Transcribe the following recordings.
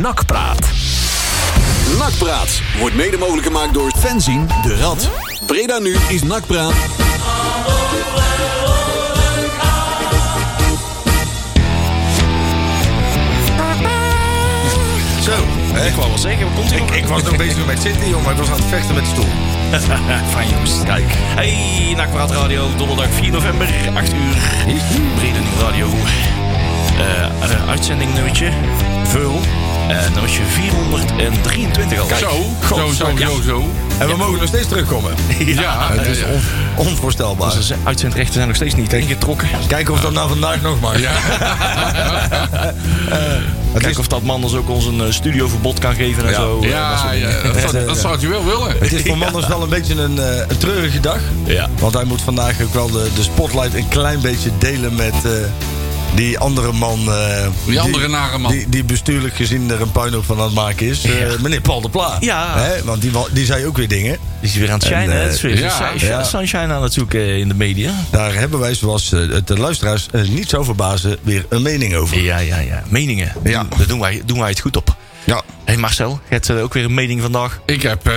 Nakpraat. Nakpraat wordt mede mogelijk gemaakt door Fenzin de Rad. Breda nu is Nakpraat. Zo, hè? Ik wou wel komt Ik, ik was nog bezig met zitten, jongen, maar ik was aan het vechten met de stoel. Fijn jongens, kijk. Hey, Nakpraat Radio, donderdag 4 november, 8 uur. Brede Nieuw Radio. Eh uitzending nummertje, Veul. Uh, nummertje 423 al. Zo, zo, zo, Ja. zo, zo. En we mogen nog steeds terugkomen. Ja, Het is on- onvoorstelbaar. Onze uitzendrechten zijn nog steeds niet ingetrokken. Kijken of dat nou vandaag nog mag. Ja. Het Kijk is, of dat man ons ook ons een eh, studioverbod kan geven en Ja. zo. eh, dat Ja, dingen. dat, zou, Het, dat eh, zou je wel willen. het is voor Manders wel een beetje een, eh, een treurige dag. Ja. Want hij moet vandaag ook wel de, de spotlight een klein beetje delen met eh, die andere man. eh, Die andere nare man. Die, die bestuurlijk gezien er een puinhoop van aan het maken is. eh. Meneer Paul de Pla. Ja. Hè, want die, die zei ook weer dingen. Die is weer aan het shinen. En, hè? eh, Het is weer ja, sun- ja. sunshine aan het zoeken in de media. Daar hebben wij, zoals eh, het de luisteraars eh, niet zou verbazen, weer een mening over. Ja, ja, ja. Meningen. Ja. Daar doen wij, doen wij het goed op. Ja. Hé hey Marcel, je hebt eh, ook weer een mening vandaag. Ik heb eh,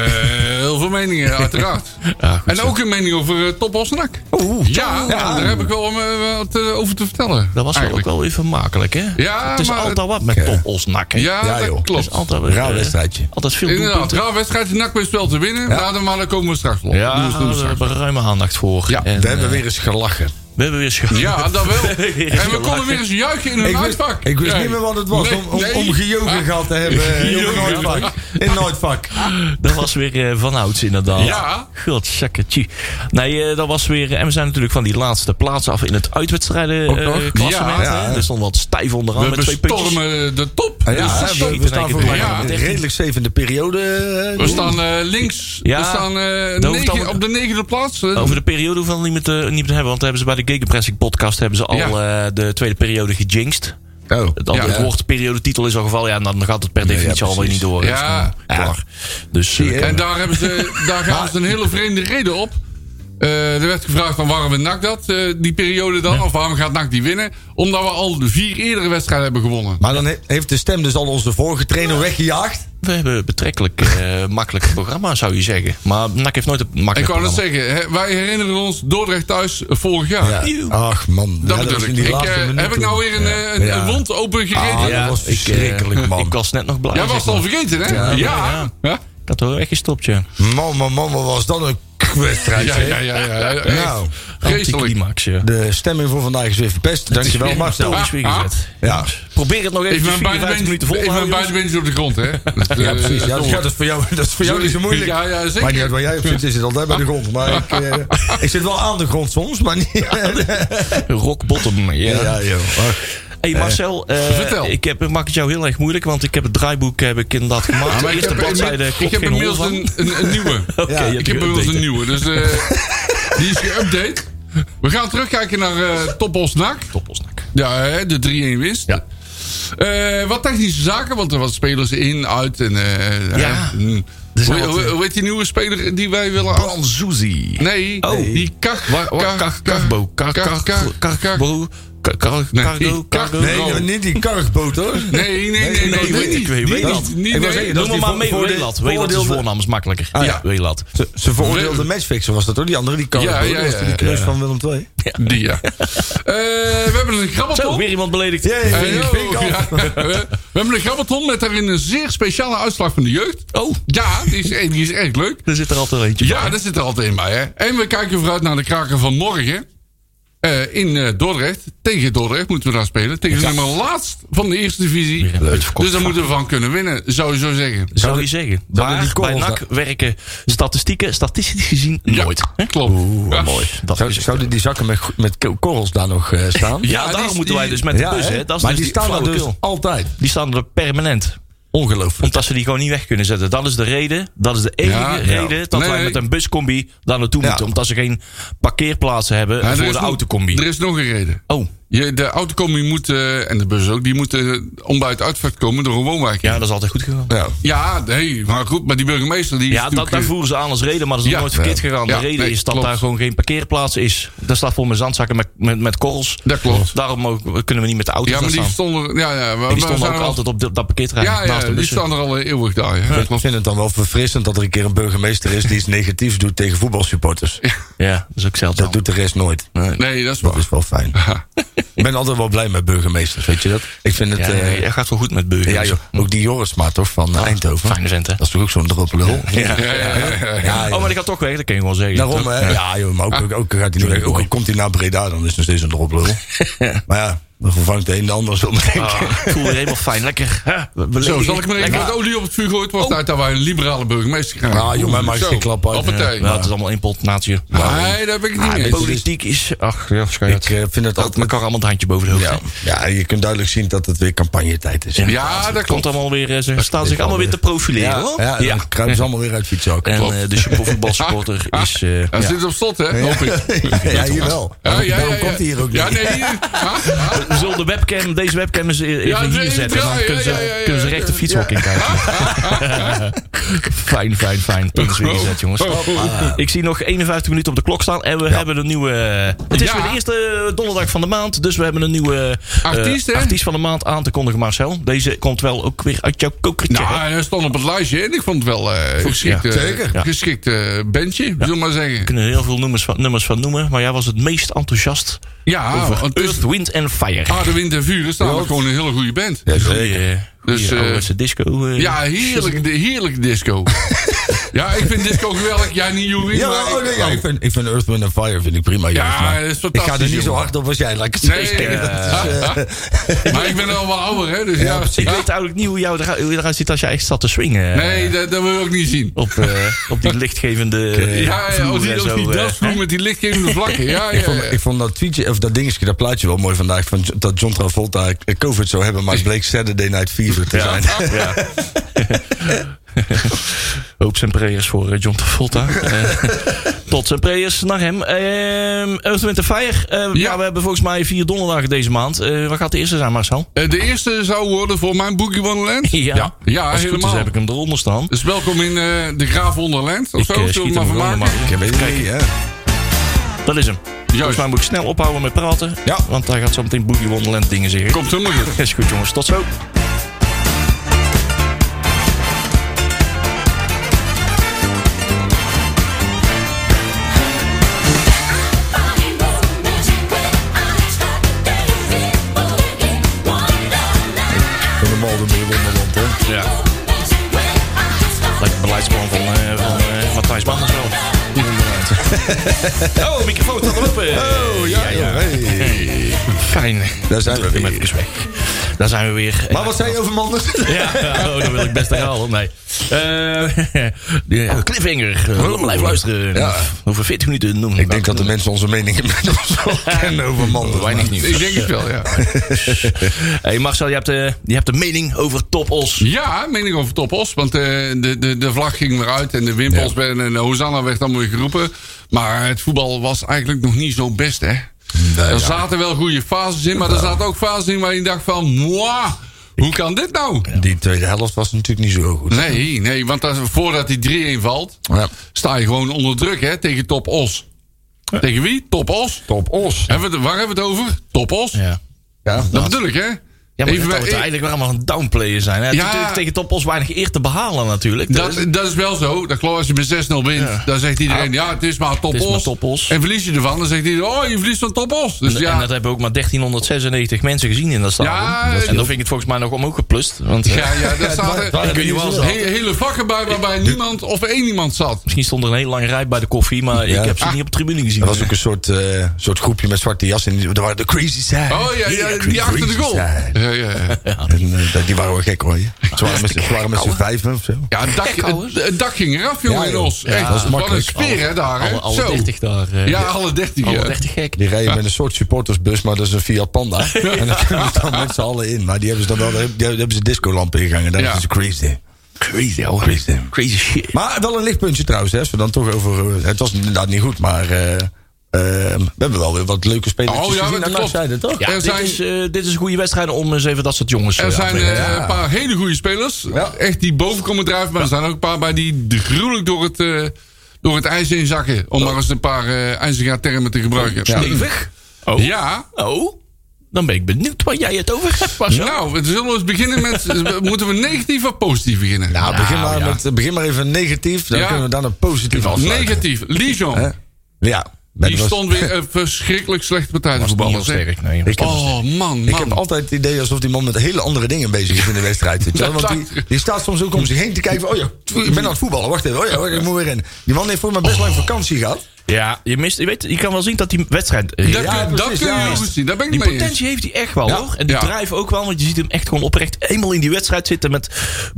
veel meningen, uiteraard. Ja, goed en ook een mening over uh, Top Osnak. Oeh, Ja, ja, daar heb ik wel eh, wat eh, over te vertellen. Dat was wel ook eigenlijk. wel even makkelijk, hè? Ja, het is maar altijd het- wat met. Top Osnak, hè? Ja, Ja, dat joh. Het klopt. is altijd, Raar wedstrijdje. Altijd veel Inderdaad, doelpunten. raar wedstrijd, de NAC spel te winnen. Dan- maar daar komen we straks op. Ja, we- doen we daar hebben we ruime aandacht voor. Ja, En, We hebben weer eens gelachen. We hebben weer scho- Ja, dat wel. En we konden weer eens juichen in een Ik wist, uitvak. ik wist niet meer wat het was Nee, om, om, nee. om gejogen gehad te hebben in een nooitvak. In een nooitvak. Dat was weer eh, van ouds inderdaad. Ja. Godzakketje. Nee, eh, dat was weer... En we zijn natuurlijk van die laatste plaats af in het uitwedstrijden eh, nog? klassement. Ja, ja. hè. Er stond wat stijf onderaan We met twee puntjes. bestormen de top. Ja, Dus we, we staan voor Ja. redelijk zevende periode. eh, We staan eh, links. Ja. we staan eh, negen- op de negende plaats. Eh, Over de periode hoeven we niet meer te, niet meer te hebben. Want hebben ze bij de Gegenpressing podcast hebben ze al Ja. eh, de tweede periode gejinxed. Oh. Dan, Ja. het woord periodetitel is al gevallen. Ja, dan gaat het per definitie ja, alweer niet door. Ja. Klaar. Dus eh, En daar, hebben ze, daar gaan ze een hele vreemde reden op. Eh, er werd gevraagd van waarom we NAC dat, eh, die periode dan. Of waarom gaat NAC die winnen? Omdat we al de vier eerdere wedstrijden hebben gewonnen. Maar dan he- heeft de stem dus al onze vorige trainer weggejaagd. We hebben een betrekkelijk eh, makkelijk programma, zou je zeggen. Maar NAC heeft nooit een Ik makkelijk wou net programma. zeggen, hè, wij herinneren ons Dordrecht thuis vorig jaar. Ach man. Dat Ja, bedoel was ik. in die Ik, laatste eh, heb ik nou weer een, eh, een, wond open gereden? Ah, dat was ik, verschrikkelijk, man. Ik was net nog blij. Jij was het al vergeten, hè? Ja. ja. Ja, Ik had er weggestopt, ja. Man, man, man, wat was dat een wedstrijd. ja, ja. ja, ja, ja. Nou. Anticlimax, ja. de stemming voor vandaag is weer verpest. Dankjewel, Marcel. is weer gezet. Ja. Probeer het nog even Even mijn 54 beide minuten vol te mijn houden, beide op de grond, hè? Dat, Ja, eh, precies. Ja, dat ja, dat is voor jou, dat is voor jou niet zo moeilijk. Ja, ja, zeker. Maar niet uit waar jij op zit, is het altijd bij de grond. Maar ik, eh, ik zit wel aan de grond soms, maar niet... Rock bottom, ja. ja, joh. Hey Marcel, eh, Vertel. ik heb, maak het jou heel erg moeilijk, want ik heb het draaiboek heb ik inderdaad gemaakt. Ja, de maar ik eerste heb, bladzijde ik heb inmiddels een, een, een nieuwe. Ja, hebt ik heb inmiddels een nieuwe. Dus eh, die is geüpdate. We gaan terugkijken naar eh Top Osnak. Toppelsnak. Ja, hè, de 3-1 winst. Ja. Wat technische zaken, want er wat spelers in, uit en... eh, Ja. mm. Er zijn Hoe, wat, hoe, hoe heet die nieuwe speler die wij willen... Branzuzi. Nee, Oh. die Kach... Wa- wa- Cargo. Nee, niet die kargboot hoor. Nee, nee, nee, nee, nee, nee, weet niet. ik, weet- dat. niet, Ik Noem maar mee, de Welat. Welat is voornaam, is makkelijker. Ah, ja. Ja, Welat. Ze, ze veroordeelde matchfixer was dat hoor, die andere, die. Ja, ja, ja, die kneus ja. van Willem II. Die, ja. Eh, we hebben een Zo, grabbelton. weer iemand beledigd. Eh, ja. We hebben een grabbelton met daarin een zeer speciale uitslag van de jeugd. Oh, Ja, die is, die is erg leuk. er zit er altijd eentje Ja, bij. daar zit er altijd in bij. Hè. En we kijken vooruit naar de kraker van morgen. Eh, in eh, Dordrecht. Tegen Dordrecht moeten we daar spelen. Tegen de nummer laatst van de eerste divisie. Dus daar moeten we van kunnen winnen, zou je zo zeggen. Zou je zeggen. Maar bij NAC werken statistieken, statistisch gezien, Ja, nooit. Hè? Klopt. Ja. Mooi. Dat Zou, is zouden die zakken met, met korrels daar nog eh, staan? Ja, Ja, daar moeten wij dus met de Ja, bus. hè? Dat is maar dus die staan er dus altijd. Die staan er permanent. Ongelooflijk. Omdat ze die gewoon niet weg kunnen zetten. Dat is de reden. Dat is de enige Ja, ja. reden dat Nee, wij nee. met een buscombi daar naartoe Ja. moeten. Omdat ze geen parkeerplaatsen hebben voor de nog- autocombi. Er is nog een reden. Oh, Je, de autocombi moet, eh, en de bus ook, die moeten om bij het uitvaart komen door een woonwijk. Ja, dat is altijd goed gegaan. Ja. Ja, nee, maar goed, maar die burgemeester die is Ja, dat, daar voeren ze aan als reden, maar dat is Ja. nooit verkeerd gegaan. Ja, De reden nee, is dat klopt. daar gewoon geen parkeerplaats is. Daar staat vol met zandzakken met, met, met korrels. Dat klopt. Daarom mogen, kunnen we niet met de auto's Ja, maar die staan. stonden, ja, ja, die we stonden ook al- altijd op de- dat parkeerterrein Ja, naast ja de die staan er al eeuwig daar. Ja. Ik vind het dan wel verfrissend dat er een keer een burgemeester is die iets negatiefs doet tegen voetbalsupporters. Ja, dat is ook zeldzaam. Dat doet de rest nooit. Nee, dat is Dat waar. is wel fijn. Ik ben altijd wel blij met burgemeesters, weet je dat? Ik vind het... Ja, eh, jij gaat wel goed met burgers. ja, joh, ook die Jorisma toch van eh, Eindhoven. Fijne vent, hè? Dat is toch ook zo'n droplul? Ja. Ja, Oh, maar die gaat toch weg, dat kun je gewoon zeggen. Daarom, hè? Ja, joh, maar ook, ook, ook gaat hij weg. Ook komt hij naar Breda, dan is het nog steeds een droplul. Maar ja, dan vervangt de een de ander zo meteen. Ah, ik voel je helemaal fijn. Lekker. Zo, zal ik maar even wat olie op het vuur gooien? Het was tijd dat wij een liberale burgemeester krijgen. Ah, joh, mij maakt geen klap uit. Hoppatee. Ja, het is allemaal één pot natie. Nee, daar ben ik niet Ah, mee politiek is... Ach, ja. Ik eh, vind het Dat altijd... elkaar allemaal het handje boven de hoofd. Ja, ja, je kunt duidelijk zien dat het weer campagnetijd is. Ja, dat Komt allemaal weer, eh, ze staan zich allemaal weer te profileren. Ja, hoor. ja, dan kruipen ze allemaal weer uit fietszak. En eh, de voetbalsupporter Ah, is... eh, Hij ja. zit op slot, hè? Hoop ik. Ja, hier wel. Ja, ja, ja, Daarom ja. komt hij hier ook niet. Ja, nee, hier. We zullen de webcam, deze webcam eens even Ja, hier zetten. ja, dan kunnen ze, ja, ja, ja, kunnen ze recht de fietshok in kijken. fijn, fijn, fijn. Punt is weer gezet, jongens. Ah, Ik zie nog 51 minuten op de klok staan. En we hebben een nieuwe... Het is Ja. weer de eerste donderdag van de maand. Dus we hebben een nieuwe eh, Artiest, artiest van de maand aan te kondigen, Marcel. Deze komt wel ook weer uit jouw kokertje. Nou, hij stond op het lijstje en ik vond het wel eh geschikt, ja. eh, Zeker. Ja. geschikt eh, bandje, zullen we maar zeggen. We kunnen er heel veel nummers van, nummers van noemen. Maar jij was het meest enthousiast Ja, over Earth, Wind and Fire. Aarde, Wind en Vuur is namelijk gewoon een hele goede band. Ja, zeker. Dus, eh, disco. eh. Ja, heerlijk, de heerlijke disco. ja, ik vind disco geweldig. Jij niet. Ja, maar oh, nee, ja, ik, vind, ik vind Earth, Wind Fire vind ik prima. Ja, dat is ik ga er fantastisch, niet zo hard op als jij, laat ik het zo Nee, zeggen. eh, maar ik ben al wel ouder, hè? Dus ja, Ik weet eigenlijk niet hoe, jou eruit, ziet als je echt zat te swingen. Nee, dat, dat wil ik ook niet zien. Op, op die lichtgevende Ja, ja op die, zo, die dansvloer met die lichtgevende vlakken. Ja, ja, Ik vond, ja. ik vond dat tweetje, of dat dingetje, dat plaatje wel mooi vandaag. Van, dat John Travolta COVID zou hebben, maar het bleek Saturday Night Fever te Ja. zijn. Ja. En prayers voor eh, John Travolta. Eh, Tot zijn prayers naar hem. Ehm Earth, Fire. Eh, ja. we hebben volgens mij vier donderdagen deze maand. Eh, wat gaat de eerste zijn, Marcel? Eh, De eerste zou worden voor mijn Boogie Wonderland. Ja, ja Als helemaal. heb ik hem eronder staan. Dus welkom in eh, de Graaf Wonderland. Of Ik, zo, eh, zullen we maar van maken? Ik weet het niet, ja. Dat is hem. Volgens mij moet ik snel ophouden met praten. Ja. Want hij gaat zo meteen Boogie Wonderland dingen zeggen. Komt helemaal goed. Is goed jongens, tot zo. oh, microfoon staat er open. Oh, ja, ja. Hey. Fijn. Daar zijn we weer. Daar zijn we weer. Maar wat zei je over Manders? Ja, oh, dat wil ik best herhalen. Nee. Eh uh, cliffhanger. Uh, blijf luisteren. Ja. Over 40 minuten noemen. Ik denk dat de mensen onze meningen wel kennen over Manders. Weinig nieuws. Ik denk het wel, ja. Hey Marcel, je hebt, uh, je hebt een mening over Top Os. Ja, mening over Topos. Want eh, de, de, de vlag ging weer uit en de wimpels Ja. en de Hosanna werd dan weer geroepen. Maar het voetbal was eigenlijk nog niet zo best, hè. er ja. zaten wel goede fases in, maar er zaten ook fases in waar je dacht van... Mwah, hoe kan dit nou? Die tweede helft was natuurlijk niet zo goed. Nee, nee, want als, voordat die 3-1 valt, Ja. sta je gewoon onder druk hè, tegen Top Os. Tegen wie? Top Os. Top Os. Hebben we waar hebben we het over? Top Os. Ja. Ja. Dat bedoel ik, hè? Ja, maar Even dat we eigenlijk allemaal een downplayer zijn. Hè? Het is Ja. natuurlijk tegen Top Os weinig eer te behalen natuurlijk. Dat, dat is wel zo. Dat geloof als je met 6-0 wint, Ja. dan zegt iedereen, ja, het is maar Top Het is maar Os. Top. En verlies je ervan, dan zegt iedereen, oh, je verliest van Top Os. Dus En, ja, en dat hebben ook maar 1396 mensen gezien in dat stadion. Ja, en dat dan vind ik het volgens mij nog omhoog geplust. Want eh, ja, ja, daar wat he- hele vakken bij waarbij niemand of één iemand zat. misschien stond er een hele lange rij bij de koffie, maar Ja. ik heb ze niet op de tribune gezien. Er was ook een soort, eh, soort groepje met zwarte jassen. Er waren de Crazy Side. Oh ja, ja die achter de goal. Ja. En, eh, die waren wel gek hoor. Ze waren met, z'n- ze waren met z'n vijven of zo. Ja, het dak, het, het dak ging eraf, jongen, Ja, in joh. Os. Ja, Echt, dat was wat een makkelijk. sfeer, hè, daar, hè? alle, alle Zo. 30 daar. eh, Ja, alle 30. alle ja. 30 gek. Die rijden met een soort supportersbus, maar dat is een Fiat Panda. En dan kunnen ze dan met z'n allen in. Maar die hebben ze dan wel, die hebben ze discolampen ingegangen. Dat Ja. is crazy. Crazy, hoor. Crazy. Crazy shit. Maar wel een lichtpuntje trouwens, hè. Als we dan toch over... eh, Het was inderdaad niet goed, maar... eh, we hebben wel weer wat leuke spelers Oh, ja, gezien dat aan klopt. zijde, toch? Ja, Er dit, zijn- is, eh, dit is een goede wedstrijd om eens even dat soort jongens Er eh, zijn eh, een paar hele goede spelers. Ja. Echt die boven komen drijven. Maar er zijn ook een paar bij die gruwelijk door het, eh, door het ijs heen zakken. Om maar eens een paar eh ijzige termen te gebruiken. Stevig? Oh. Ja. Oh, dan ben ik benieuwd waar jij het over hebt, Marcel. Nou, we zullen eens beginnen met... moeten we negatief of positief beginnen? Nou, begin, maar ja. met, begin maar even negatief. Dan Ja. kunnen we dan een positief afsluiten. negatief. Lijon. Ja. Die was- stond weer een verschrikkelijk slechte partij te voetballen. sterk, nee. Ik heb- Oh, man, Ik heb man. altijd het idee alsof die man met hele andere dingen bezig is in de wedstrijd. weet je wel. Want die, die staat soms ook om zich heen te kijken. van, Oh ja, ik ben aan het voetballen. Wacht even. Oh ja, ik moet weer in. Die man heeft voor mij best lang vakantie gehad. Ja, je, mist, je, weet, je kan wel zien dat die wedstrijd... Dat, Ja, kun- dat kun je ja. zien. Daar ben ik Die mee eens. potentie heeft hij echt wel Ja. hoor. En die Ja. drive ook wel. Want je ziet hem echt gewoon oprecht eenmaal in die wedstrijd zitten. Met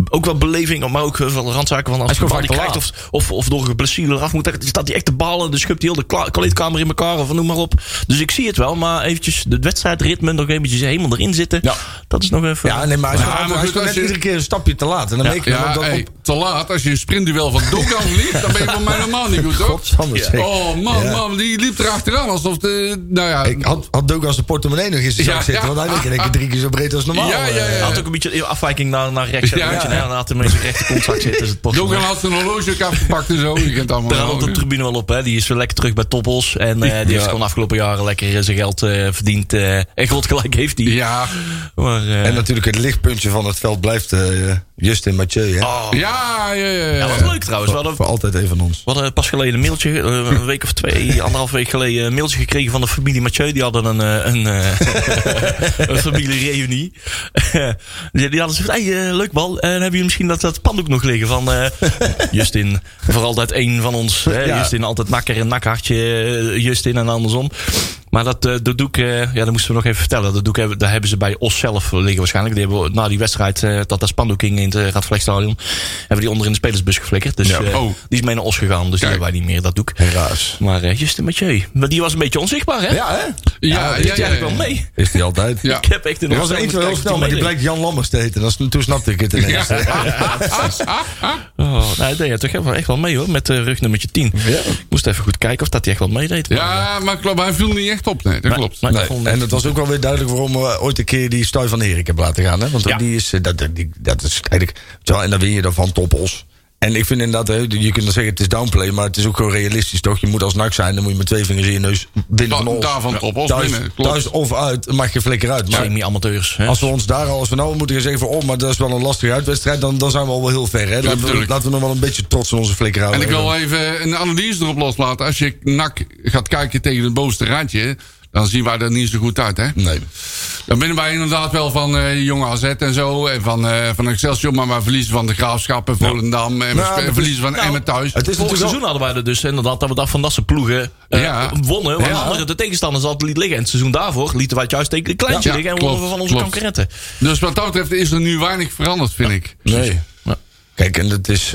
ook wel beleving. Maar ook wel randzaken van als hij de bal die krijgt. Of, of, of door een blessure eraf moet. Dan staat hij echt de ballen. Dan schubt hij heel de kleedkamer in elkaar. Of noem maar op. Dus ik zie het wel. Maar eventjes de wedstrijdritme nog eventjes helemaal erin zitten. Ja. Dat is nog even... Ja, nee, maar hij is, Ja, gewoon- maar goed, net je- iedere keer een stapje te laat. En dan Ja. dat hey, op... te laat. Als je een sprintduel van Dogan verliest, dan ben je voor mij normaal niet goed, hoor. Oh, man, Ja. man. Die liep erachteraan alsof de... Nou ja... Ik had, had Dogan zijn portemonnee nog in zijn zak Ja, zitten. ja. Want hij ligt in één keer drie keer zo breed als normaal. Ja, ja, ja. eh. Hij had ook een beetje afwijking naar, naar rechts. Ja, Ja. Dan had hij met zijn rechter kontzak zitten. Dus. Dogan had zijn horloge ook afgepakt en zo. Je kent allemaal Daar had op de tribune wel op. Hè. Die is weer lekker terug bij Toppels. En eh, die heeft gewoon afgelopen jaren lekker eh, zijn geld eh, verdiend. eh, en groot gelijk heeft hij. Ja. Maar, eh, En natuurlijk het lichtpuntje van het veld blijft eh, Justin Mathieu. Hè? oh, Ja, ja, ja. ja, wat leuk trouwens. We hadden, Voor altijd een van ons. we hadden pas geleden een mailtje, eh, een week of twee, anderhalf week geleden, een mailtje gekregen van de familie Mathieu. Die hadden een, eh, een, eh, een familiereunie. die, die hadden gezegd, hey, eh, leuk bal. En hebben jullie misschien dat, dat pandoek nog liggen van eh, Justin. Voor altijd één van ons. Hè? Ja. Justin altijd nakker en nakhartje. Justin en andersom. Maar dat, eh, dat doek, eh, ja, dat moesten we nog even vertellen. Dat doek hebben, daar hebben ze bij Os zelf liggen waarschijnlijk. Die hebben na die wedstrijd, eh, dat dat spandoek ging in het Radvlechtstadion, hebben die onder in de spelersbus geflikkerd. Dus Ja. eh, Oh. die is mee naar Os gegaan. Dus die hebben wij niet meer, dat doek. Helaas. Maar eh Justin Mathieu, maar die was een beetje onzichtbaar, hè? Ja, hè? Ja, ja, ja, eigenlijk ja. wel mee. Is die altijd. Ja. Ik heb echt een Er was eentje wel heel snel, maar die blijkt Jan Lammers te heten. Dat is, toen snapte ik het ineens. Oh, nee, deed je toch wel echt wel mee hoor, met uh, rugnummertje 10. Ja. Ik moest even goed kijken of dat hij echt wel meedeed. Ja, maar klopt, hij viel niet echt op. Nee, dat klopt. maar- Nee, en het was ook wel weer duidelijk waarom we ooit een keer die Stuy van Erik hebben laten gaan. Hè? Want Ja. die is, eh, dat, die, dat is eigenlijk... En dan win je dan van toppels. En ik vind inderdaad, hè, je kunt dan zeggen het is downplay, maar het is ook gewoon realistisch toch? Je moet als nak zijn, dan moet je met twee vingers in je neus winnen van Da- ons. daarvan top of thuis, klopt. thuis of uit, mag je flikker uit. Maar Semi-amateurs. hè. als we ons daar al, als we nou moeten gaan zeggen van, oh, maar dat is wel een lastige uitwedstrijd, dan, dan zijn we al wel heel ver. Hè? Laten, we, laten we nog wel een beetje trots in onze flikker En houden. ik wil even een analyse erop loslaten. Als je NAC gaat kijken tegen het bovenste randje... dan zien wij er niet zo goed uit, hè? Nee. Dan winnen wij inderdaad wel van eh jonge AZ en zo. En van, eh, van Excelsior. Maar wij verliezen van de Graafschap en Volendam. En Nou, verliezen van nou, Emmen thuis. Het is Vorig seizoen hadden wij er dus inderdaad dat we dat van dat soort ploegen eh, Ja. wonnen. Want Ja. anderen de tegenstanders altijd liet liggen. En het seizoen daarvoor lieten wij het juist tegen de kleintje Ja, liggen. En wonnen we van onze klopt. concurrenten. Dus wat dat betreft is er nu weinig veranderd, vind ik. Nee. Ja. Kijk, en dat is.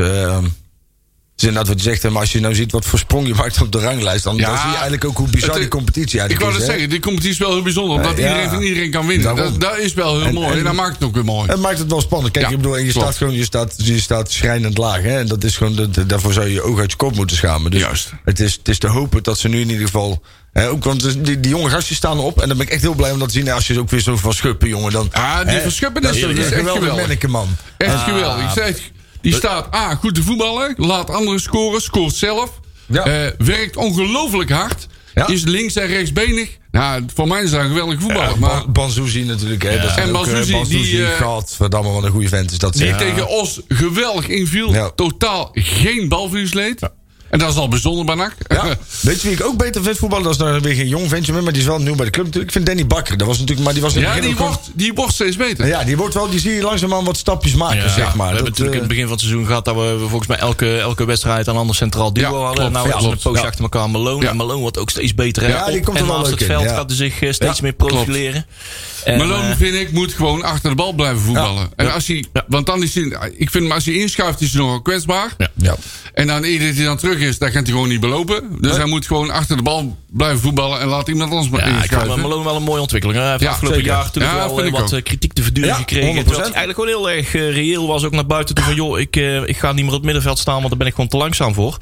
Het is inderdaad wat je zegt, maar als je nou ziet wat voor sprong je maakt op de ranglijst, dan, Ja, dan zie je eigenlijk ook hoe bizar die competitie Ik eigenlijk wou is. dat hè. zeggen, die competitie is wel heel bijzonder. Omdat Ja. iedereen van iedereen kan winnen. Dat, dat is wel heel En- mooi. En, en- dat maakt het ook weer mooi. Het maakt het wel spannend. Kijk, Ja, ik bedoel, en je staat gewoon, je staat, je staat schrijnend laag. Hè? En dat is gewoon, dat- daarvoor zou je je oog uit je kop moeten schamen. Dus Juist. Het is, het is te hopen dat ze nu in ieder geval. Hè, ook, want die, die jonge gastjes staan erop. En dan ben ik echt heel blij om dat te zien. Als je ook weer zo van schuppen, jongen. Dan, Ah, die hè, van Schuppen, dat dat is- is dat is een echt geweldig man. Echt Ah. geweldig. Ik zeg, die staat A, goed te voetballen. Laat anderen scoren. Scoort zelf. Ja. eh, werkt ongelooflijk hard. Ja. Is links en rechtsbenig. Nou, voor mij is dat een geweldige voetballer. Ja, maar Ban- Banzuzi natuurlijk. Hè. Dat En eh, Banzuzi, die, Banzuzi, eh, Gadverdamme, wat een goede vent is dat. die tegen Os geweldig inviel. Totaal geen balverlies leed. En dat is al bijzonder bij NAC. Ja. Weet je wie ik ook beter vind voetballen? Dat is nou weer geen jong ventje meer, maar die is wel nieuw bij de club natuurlijk. Ik vind Danny Bakker. Dat was natuurlijk, maar die was in Ja, die wordt, die wordt steeds beter. Ja, die wordt wel, die zie je langzaamaan wat stapjes maken, Ja, zeg maar. we hebben Dat, natuurlijk in het begin van het seizoen gehad dat we volgens mij elke, elke wedstrijd een ander centraal duo Ja, hadden. klopt. nou Ja, was een poosje Ja. achter elkaar Malone. Ja. En Malone wordt ook steeds beter. hè? Ja, die komt er en wel naast leuk het veld ja. gaat hij zich eh, steeds Ja, meer profileren. En, Malone, eh, vind ik, moet gewoon achter de bal blijven voetballen. En als hij, Ja. Want dan is hij, ik vind hem als hij inschuift, is hij nogal kwetsbaar. Ja. En dan eer dat hij dan terug is, dan gaat hij gewoon niet belopen. Dus hij moet gewoon achter de bal blijven voetballen en laat iemand anders maar Ja, ik vond inschuiven. Malone wel een mooie ontwikkeling. Hij heeft afgelopen jaar natuurlijk wel eh, wat ook. eh, kritiek te verduren gekregen. 100%. Terwijl hij eigenlijk gewoon heel erg reëel was. Ook naar buiten toe van, joh, ik, ik ga niet meer op het middenveld staan, want daar ben ik gewoon te langzaam voor.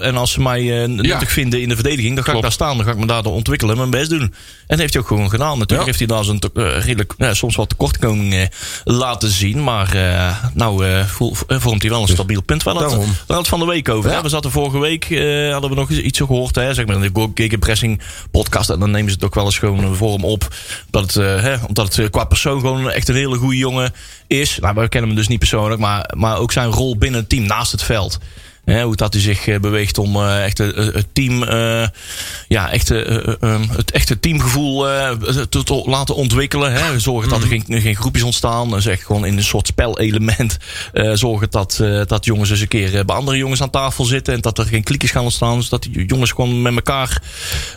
En als ze mij nuttig vinden in de verdediging, dan ga ik daar staan. Dan ga ik me daardoor ontwikkelen en mijn best doen. En dat heeft hij ook gewoon gedaan. Natuurlijk heeft hij daar zijn te- eh, redelijk, eh, soms wat tekortkoming eh, laten zien. Maar nou vormt hij wel een stabiel punt. Wel, we het van de week over. Ja. We zaten vorige week, hadden we nog iets gehoord. Hè? Zeg maar in de Gegenpressing podcast. En dan nemen ze het ook wel eens gewoon voor hem op. Dat het, hè, omdat het qua persoon gewoon echt een hele goede jongen is. Nou, we kennen hem dus niet persoonlijk. Maar, maar ook zijn rol binnen het team naast het veld. Hè, hoe dat hij zich eh, beweegt om eh, echt eh, het team, eh, ja, echt, eh, eh, eh, het echte teamgevoel eh, te, te laten ontwikkelen. Hè. Zorgen dat er geen, geen groepjes ontstaan. Dus echt gewoon in een soort spelelement. eh zorgen dat, eh, dat jongens eens een keer eh, bij andere jongens aan tafel zitten. En dat er geen kliekjes gaan ontstaan. Dus dat die jongens gewoon met elkaar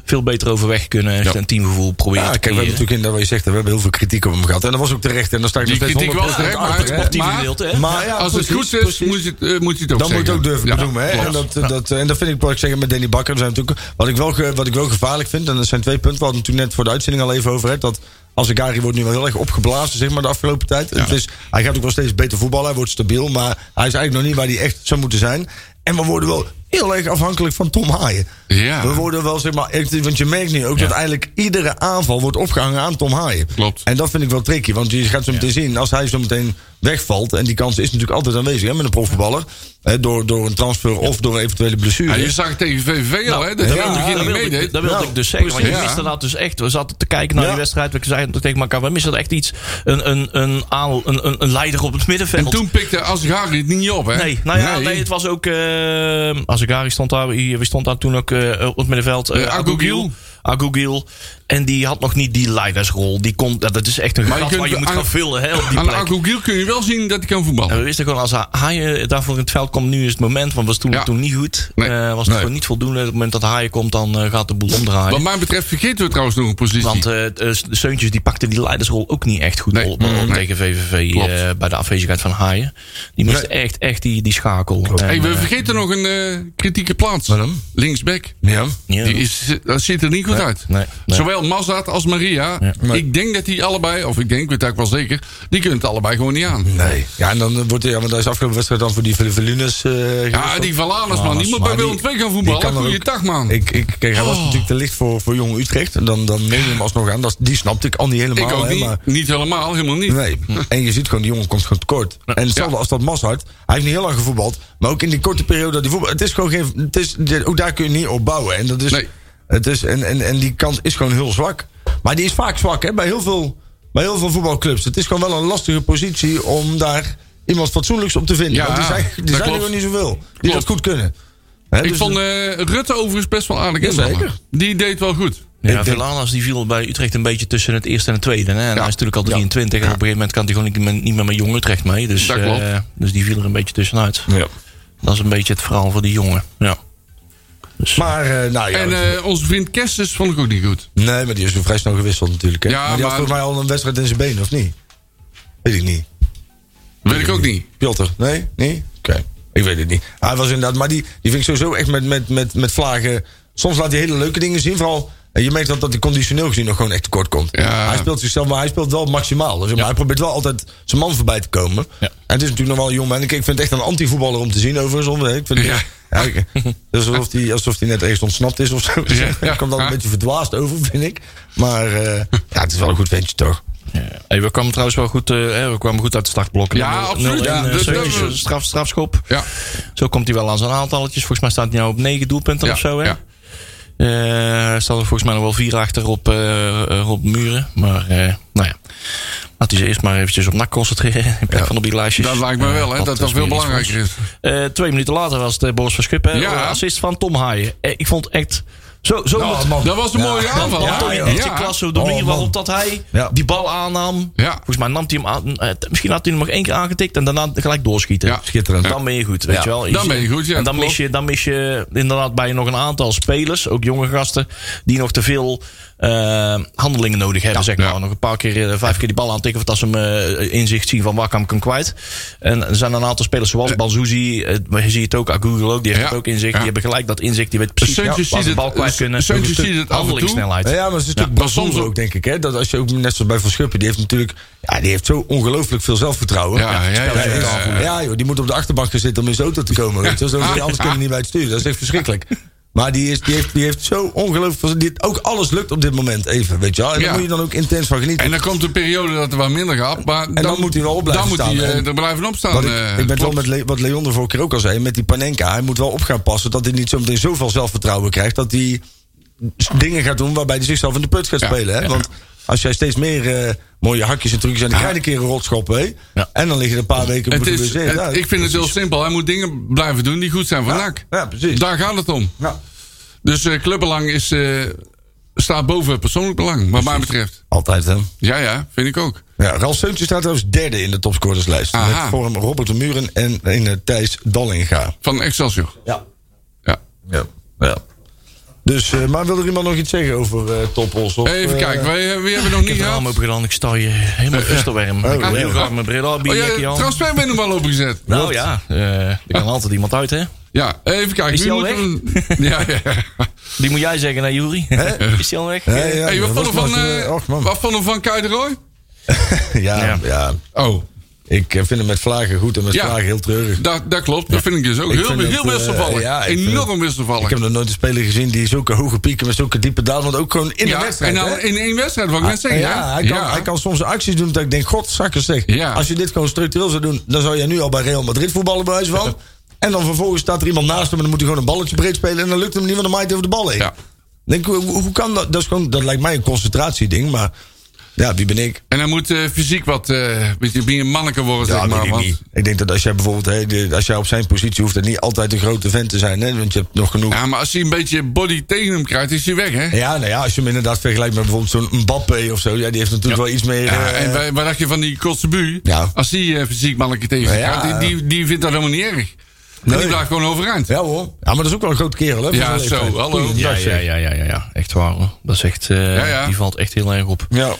veel beter overweg kunnen. En een teamgevoel proberen Ja, te kijk, we hebben natuurlijk in dat wat je zegt, we hebben heel veel kritiek op hem gehad. En dat was ook terecht. En dan sta ik nog steeds kritiek 100% was terecht, achter, maar-. Sportieve maar-? Maar ja, Als het goed is, precies. moet je, het, moet je het ook Dan moet je het ook durven Hè? En, dat, dat, en dat vind ik wat ik zeg met Danny Bakker. Er zijn natuurlijk, wat, ik wel, wat ik wel gevaarlijk vind, en dat zijn twee punten. We hadden het toen net voor de uitzending al even over. Hè, dat Azegari wordt nu wel heel erg opgeblazen zeg maar, de afgelopen tijd. Het is, hij gaat ook wel steeds beter voetballen. Hij wordt stabiel. Maar hij is eigenlijk nog niet waar hij echt zou moeten zijn. En we worden wel heel erg afhankelijk van Tom Haaien. Ja. We worden wel, zeg maar, echt- want je merkt nu ook dat eigenlijk iedere aanval wordt opgehangen aan Tom Haaien. Klopt. En dat vind ik wel tricky, want je gaat zo meteen zien, als hij zo meteen wegvalt, en die kans is natuurlijk altijd aanwezig hè, met een profvoetballer, hè, door, door een transfer of door eventuele blessure. Ja, je zag het tegen VVV al, hè? Dat ja, hij begin dat niet wilde, meedeed. ik, dat wilde Nou, ik dus zeggen. Want je miste dat dus echt. We zaten te kijken naar Ja. die wedstrijd. We zeiden tegen elkaar, we missen er echt iets. Een, een, een, aal- een, een, een leider op het middenveld. En toen pikte Azegari het niet op, hè? Nee, nou ja, nee. het was ook. Uh, Azegari stond daar. Wie stond daar toen ook eh, op het middenveld? Eh, Uh, Agogiel. Agogiel. En die had nog niet die leidersrol. Die kon, dat is echt een Maar je gat waar je moet aan- gaan vullen hè, op die Aan plek. Agogiel kun je wel zien dat hij kan voetballen. En we wisten gewoon, als Haaien daarvoor in het veld komt, nu is het moment. Want was toen, Ja. toen niet goed. Nee. Eh, was het Nee. gewoon niet voldoende. Op het moment dat Haaien komt, dan eh, gaat de boel omdraaien. Wat mij betreft vergeten we trouwens nog een positie. Want de Seuntjes die pakte die leidersrol ook niet echt goed Nee. op, tegen VVV eh, bij de afwezigheid van Haaien. Die miste echt, echt die, die schakel. En, hey, we vergeten nog een eh, kritieke plaats. Waarom? Linksback. Ja. ja. Die is, dat ziet er niet goed uit. nee, nee. Zowel Mazat als Maria. Nee. Ik denk dat die allebei, of ik denk, ik weet eigenlijk wel zeker, die kunnen het allebei gewoon niet aan. Nee. Ja, en dan wordt hij, ja, want hij is afgelopen wedstrijd dan voor die Velunes. eh Ja, die Valanus, man. Die moet bij Maar Willem die- 2 gaan die voetballen. kan er Goeie ook- dag, man. Ik, ik, kijk, hij was Oh. natuurlijk te licht voor, voor Jong Utrecht. En dan, dan neem je hem alsnog aan. Dat, die snapte ik al niet helemaal. Ik ook hè, niet. maar, Niet helemaal, helemaal niet. Nee. En je ziet gewoon, die jongen komt gewoon tekort. En hetzelfde Ja. als dat Mazhart. Hij heeft niet heel lang gevoetbald. Maar ook in die korte periode dat hij voetbalt. Het is gewoon geen. Het is, ook daar kun je niet op bouwen. En, dat is, Nee. Het is, en, en, en die kant is gewoon heel zwak. Maar die is vaak zwak hè, bij, heel veel, bij heel veel voetbalclubs. Het is gewoon wel een lastige positie om daar iemand fatsoenlijks op te vinden. Ja, Want die zijn, die zijn er gewoon niet zoveel. Die Klopt. dat goed kunnen. Hè, Ik dus vond eh, Rutte overigens best wel aardig invallen. zeker. Die deed wel goed. Ja, Villanas die viel bij Utrecht een beetje tussen het eerste en het tweede. Hè? En hij is natuurlijk al 23. En op een gegeven moment kan hij gewoon niet meer, niet meer met Jong Utrecht mee. Dus, Dat klopt. eh, dus die viel er een beetje tussenuit. ja. Dat is een beetje het verhaal voor die jongen. Ja. Dus, Maar, eh, nou ja. En eh, onze vriend Kerstens vond ik ook niet goed. nee, maar die is weer vrij snel gewisseld natuurlijk. Hè. Ja, maar die had volgens mij al een wedstrijd in zijn benen, of niet? Weet ik niet. Weet ik ook niet. Piotr, nee? Nee? Oké. Ik weet het niet. Hij was inderdaad, maar die, die vind ik sowieso echt met, met, met, met vlagen. Soms laat hij hele leuke dingen zien. Vooral, je merkt dat, dat hij conditioneel gezien nog gewoon echt tekort komt. Ja. Hij speelt zichzelf, maar hij speelt wel maximaal. Dus, maar Hij probeert wel altijd zijn man voorbij te komen. Ja. En het is natuurlijk nog wel een jong man. Ik, ik vind het echt een anti-voetballer om te zien overigens. Ik vind Ja. Ik- het is alsof hij alsof hij net ergens ontsnapt is of zo. Ja. Hij komt dan een beetje verdwaasd over, vind ik. Maar eh, ja, het is wel een goed ventje toch? ja. Hey, we kwamen trouwens wel goed, eh, hè, we kwamen goed uit de startblokken. Ja, absoluut. Ja, eh, dus straf, strafschop. Ja. Zo komt hij wel aan zijn aantalletjes. Volgens mij staat hij nou op 9 doelpunten Ja, of zo. Hè? ja. Eh, er staan er volgens mij nog wel vier achter op, eh, eh, op muren. Maar eh, nou ja. Laat hij zich eerst maar eventjes op nak concentreren. In plaats van op die lijstjes. Dat lijkt me wel, hè. Dat is veel belangrijker. Eh, twee minuten later was het eh, Boris van Schuppen. Ja. Assist van Tom Haaien. Eh, ik vond echt... Zo, zo man. Dat was een Ja. mooie aanval. ja, hè? ja, ja. klasse, de Oh, manier man. waarop dat hij Ja. die bal aannam. Ja. Volgens mij nam hij hem aan. eh, misschien had hij hem nog één keer aangetikt en daarna gelijk doorschieten. Ja. Schitterend. Dan ben je goed, weet Ja. je wel. Dan ben je goed, ja, En dan mis, je, dan mis je inderdaad bij nog een aantal spelers, ook jonge gasten, die nog te veel eh, handelingen nodig hebben, zeg maar. Ja. Nog een paar keer, eh, vijf keer die bal aantikken... of dat ze hem eh, inzicht zien van waar kan ik hem kwijt. En er zijn een aantal spelers zoals Banzuzi, eh, maar je ziet het ook, Agugel ook, die heeft Ja. ook inzicht. Ja. Die hebben gelijk dat inzicht, die weet precies waar ze de bal kwijt kunnen. Ziet het af en toe. handelingssnelheid. Ja, maar het is maar ja, soms ook- denk ik. Hè? Dat als je ook net zoals bij Van Schuppen, die heeft natuurlijk ja, die heeft zo ongelooflijk veel zelfvertrouwen. Ja, die joh, die moet op de achterbank gaan zitten om in zijn auto te komen. Weet je? Zo, Ah, anders kunnen niet bij het stuur. Dat is echt verschrikkelijk. Maar die, is, die, heeft, die heeft zo ongelooflijk. Die, ook alles lukt op dit moment even, weet je wel. En daar Ja. moet je dan ook intens van genieten. En dan komt een periode dat er wat minder gaat. Maar dan, dan moet hij wel op blijven Dan staan. moet hij eh, En- er blijven opstaan. Wat ik, eh, ik ben het wel met Le- wat Leon de vorige keer ook al zei. Met die Panenka. Hij moet wel op gaan passen. Dat hij niet zo meteen zoveel zelfvertrouwen krijgt. Dat hij dingen gaat doen waarbij hij zichzelf in de put gaat Ja, spelen. Hè? ja. Als jij steeds meer eh, mooie hakjes en trucjes. En dan krijg je een keer een rotschop. Hè? Ja. En dan lig je er een paar weken op Het is, het- Ja, ik vind het heel simpel. Hij moet dingen blijven doen die goed zijn voor NAC. ja, precies. Daar gaat het om. Ja. Dus eh, clubbelang is, eh, staat boven persoonlijk belang, wat mij betreft. Altijd hè. Ja, ja, vind ik ook. Ja, Ralf Seuntje staat trouwens derde in de topscorerslijst. Aha. Met voor hem Robert de Muren en in, Thijs Dallinga. Van Excelsior. Ja. Ja. ja. Dus, eh, maar wil er iemand nog iets zeggen over eh Toppos? Of, Even eh, kijken, wij, wie hebben we nog Ik niet heb de raam gehad? open gedaan, ik sta je helemaal vesterwerm. Ik heb ja. heel graag mijn bril aan, Oh bierjekje aan. transferbindoom al opengezet. Nou ja, eh, er kan altijd iemand uit, hè? Ja, even kijken. Is wie die al moeten we- Ja, ja. Die moet jij zeggen, hè, Jury? Is die al weg? Ja, Hey, wat vonden van, eh, eh, och, man. wat vonden we van Kai de Roy? ja, Ja. ja. Oh, Ik eh, vind hem met vlagen goed en met Ja. vlagen heel treurig. dat, dat klopt. Dat vind ik dus ook. Ik heel heel het, eh, wisselvallig. ja, Enorm het- wisselvallig. Ik heb nog nooit een speler gezien die zulke hoge pieken met zulke diepe dalen. Want ook gewoon in ja, de wedstrijd. en dan in één wedstrijd, wat ik net En zeggen. ja, hij kan, hij kan soms acties doen dat ik denk, god, zakkers zeg. Als je dit gewoon structureel zou doen, dan zou jij nu al bij Real Madrid voetballen bij wijze van. En dan vervolgens staat er iemand naast hem en dan moet hij gewoon een balletje breed spelen. En dan lukt hem niet, want dan maait hij over de bal heen. Ja. Denk, hoe, hoe kan dat? Dat, is gewoon, dat lijkt mij een concentratieding, maar ja, wie ben ik? En hij moet eh, fysiek wat eh, beetje meer een manneke worden, zeg maar. ik want- niet. Ik denk dat als jij bijvoorbeeld, de- als jij op zijn positie hoeft, het niet altijd een grote vent te zijn, hè, want je hebt nog genoeg. Ja, maar als hij een beetje body tegen hem krijgt, is hij weg, hè? Ja, nou ja, als je hem inderdaad vergelijkt met bijvoorbeeld zo'n Mbappé of zo, ja, die heeft natuurlijk wel iets meer. Ja, eh, en wat dacht je van die Kotzebu? Ja. Als die eh, fysiek manneke tegen Ja, krijgt, die, die, die vindt dat helemaal niet erg. Nee. die blijft gewoon overeind. ja hoor. Ja, maar dat is ook wel een grote kerel, hè? Ja, zo, hallo. Ja, ja, ja, ja, ja. Echt waar, hoor. Dat is echt... eh, Ja, ja. Die valt echt heel erg op. Ja.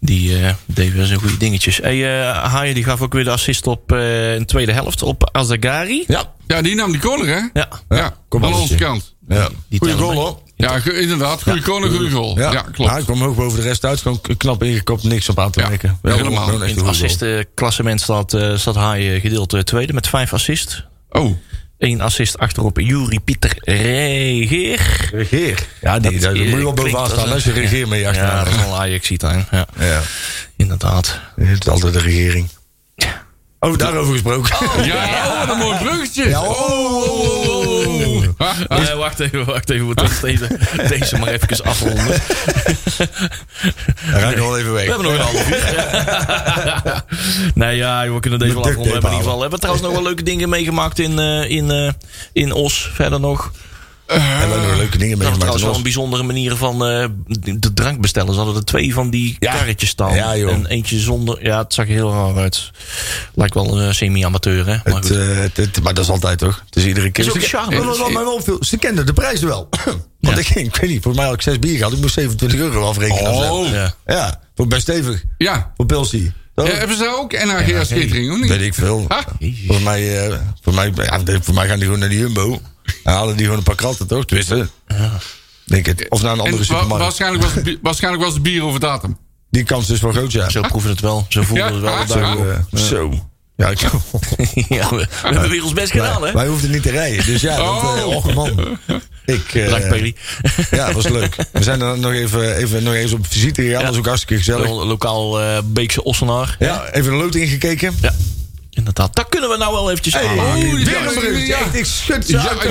Die eh deed weer zijn goede dingetjes. Hey, eh Haaien die gaf ook weer de assist op eh in de tweede helft op Azagari. Ja. Ja, die nam die corner, hè? Ja. Ja, kom aan onze kant. ja. Die Goeie tellen goal, hoor. Ja, inderdaad. Goede corner, goede goal. Ja, klopt. hij kwam hoog boven de rest uit. Gewoon knap ingekopt, niks op aan te Ja, merken. helemaal. gewoon echt In een het goede goal. assistenklassement staat, eh staat Haaien gedeeld eh, tweede met vijf assists. Oh, Eén assist achterop Juri Pieter Regeer. Regeer. Ja, die, Dat, moet je wel bovenaan als staan als je regeer mee Ja, achteraan. dat is wel Ajax ziet Ja, Ja. inderdaad. Het is altijd de regering. Oh, daarover gesproken. ja, oh, wat een mooi bruggetje. Ja, oh, wacht even, wacht even. We moeten deze, deze maar even afronden. Dan ga ik nog wel even weg. We hebben nog een half uur. nee, ja, we kunnen deze wel afronden. We hebben in ieder geval we hebben trouwens nog wel leuke dingen meegemaakt in, eh, in, eh, in Os. Verder nog. En we hebben leuke dingen Dat was trouwens wel een bijzondere manier van eh, de drank bestellen. Ze hadden er twee van die Ja. karretjes staan. Ja, joh. En eentje zonder. Ja, het zag er heel raar uit. Lijkt wel een semi-amateur, hè? Maar Het, goed. eh, het, het- maar dat is altijd toch? Het is iedere keer. Is ook Ze- charme. Wat- wat mij wel opviel, Ze kenden de prijzen wel. Want Ja. ik, ik weet niet, voor mij had ik zes bier gehad. Ik moest 27 euro afrekenen. Oh, ja. Ja, voor best stevig. ja. Voor Pilsie. Ja, hebben ze ook NHG catering, of niet? Weet ik veel. Ah. Voor mij, eh, voor, mij, ja, voor mij gaan die gewoon naar de Jumbo. En halen die gewoon een paar kratten, toch? Tenminste. Denk het. Of naar een En andere wa- supermarkt. waarschijnlijk, was waarschijnlijk was het bier over datum. Die kans is wel groot, ja. Zo proeven het wel. Zo voelen Ja. het wel. Zo. Daar- eh, zo. Ja, ik, ja, we, we hebben weer ons best gedaan, hè? wij hoefden niet te rijden. Dus ja, dat, eh, Oh. och man. Ik, eh, Peli. Ja, dat was leuk. We zijn er nog even, even, nog even op visite gegaan. Dat was ook hartstikke gezellig. Lo- Lokaal eh, Beekse Ossenaar. Ja, even een lood ingekeken. Ja, Dat kunnen we nou wel eventjes Hey, aanmaken. die weer is- een bruggetje. ja. Echt, ik schud ze Ja, uit de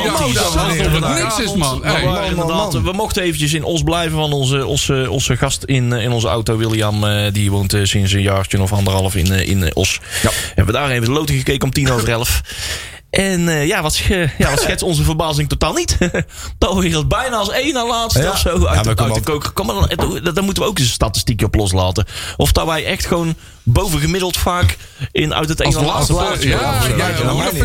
niks is, man. We, Hey. mochten eventjes in Os blijven van onze, onze, onze gast in, eh, in onze auto. William, eh, die woont eh, sinds een jaartje of anderhalf in, in Os. Ja. Hebben we daar even de loting gekeken om tien over elf. En eh, ja, wat, ja, wat schetst onze verbazing totaal niet. hier bijna als één na laatste Ja. of zo uit, de, uit de koker. Kom maar, dan, daar moeten we ook eens een statistiekje op loslaten. Of dat wij echt gewoon bovengemiddeld vaak in uit het ene laatste plaats Ja, dat, vind-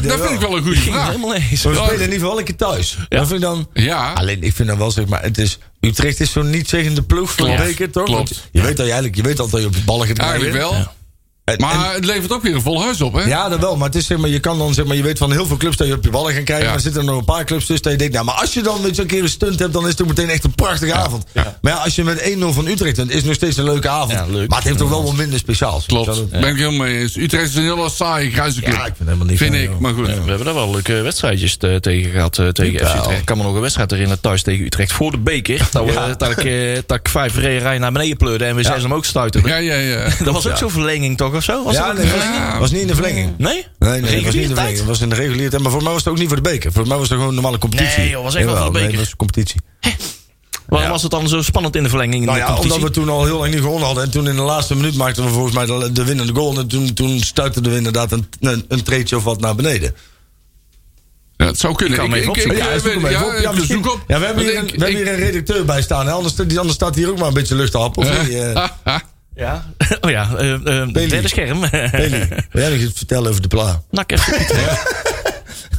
dat wel. vind ik wel een goede vraag. helemaal eens. We spelen in ieder geval een keer thuis. Ja. Dat vind ik dan... Ja. Alleen, ik vind dan wel, zeg maar, het is... Utrecht is zo'n niet-zeggende ploeg voor de beker, toch? Klopt. Je weet, dat je eigenlijk, je weet altijd dat je op je ballen gaat. Eigenlijk wel. En- Maar het levert ook weer een vol huis op, hè? Ja, dat wel. Maar het is zeg maar, je kan dan zeg maar, je weet van heel veel clubs dat je op je ballen gaat krijgen. Ja. Maar er zitten er nog een paar clubs tussen dat je denkt, nou, maar als je dan weet je, een keer een stunt hebt, dan is het ook meteen echt een prachtige avond. Maar ja, als je met 1-0 van Utrecht bent, is het nog steeds een leuke avond. Ja, leuk. Maar het heeft toch wel wat minder speciaals. Klopt. Dat- Ben ik helemaal mee eens. Utrecht is een hele saaie, grijze club. Ja, ik vind het helemaal niet Vind ik, joh. maar goed. Ja, we hebben daar wel leuke wedstrijdjes te- tegen gehad. eh, tegen FC. Utrecht. Ik kan me nog een wedstrijd herinneren thuis tegen Utrecht voor de beker. Dat, we, dat, ik, eh, dat ik vijf rijen naar beneden pleurde en we zes hem ook stuiterden. Ja, ja, ja. Dat was ook zo'n verlenging toch of zo? Was Ja, dat nee, was, niet in de verlenging. Nee? Nee, nee, het was niet in de verlenging. Het was in de reguliere tijd. Maar voor mij was het ook niet voor de beker. Voor mij was het gewoon een normale competitie. Nee, joh, was echt wel voor de beker. was competitie. Waarom was het dan zo spannend in de verlenging? In Nou de ja, omdat we toen al heel lang niet gewonnen hadden. En toen in de laatste minuut maakten we volgens mij de, de winnende goal. En toen, toen stuitten we inderdaad een, een, een treetje of wat naar beneden. Ja, het zou kunnen. Ik kan ik, Ja, zoek hem even ja, op. ik Ja, misschien- zoek op. Ja, we hebben, hier, een, we hebben ik- hier een redacteur bij staan. Hè? Anders, die, anders staat hier ook maar een beetje. Of niet? Ja. Oh ja, eh eh derde scherm. Peli, wil jij nog iets vertellen over de pla? Nak even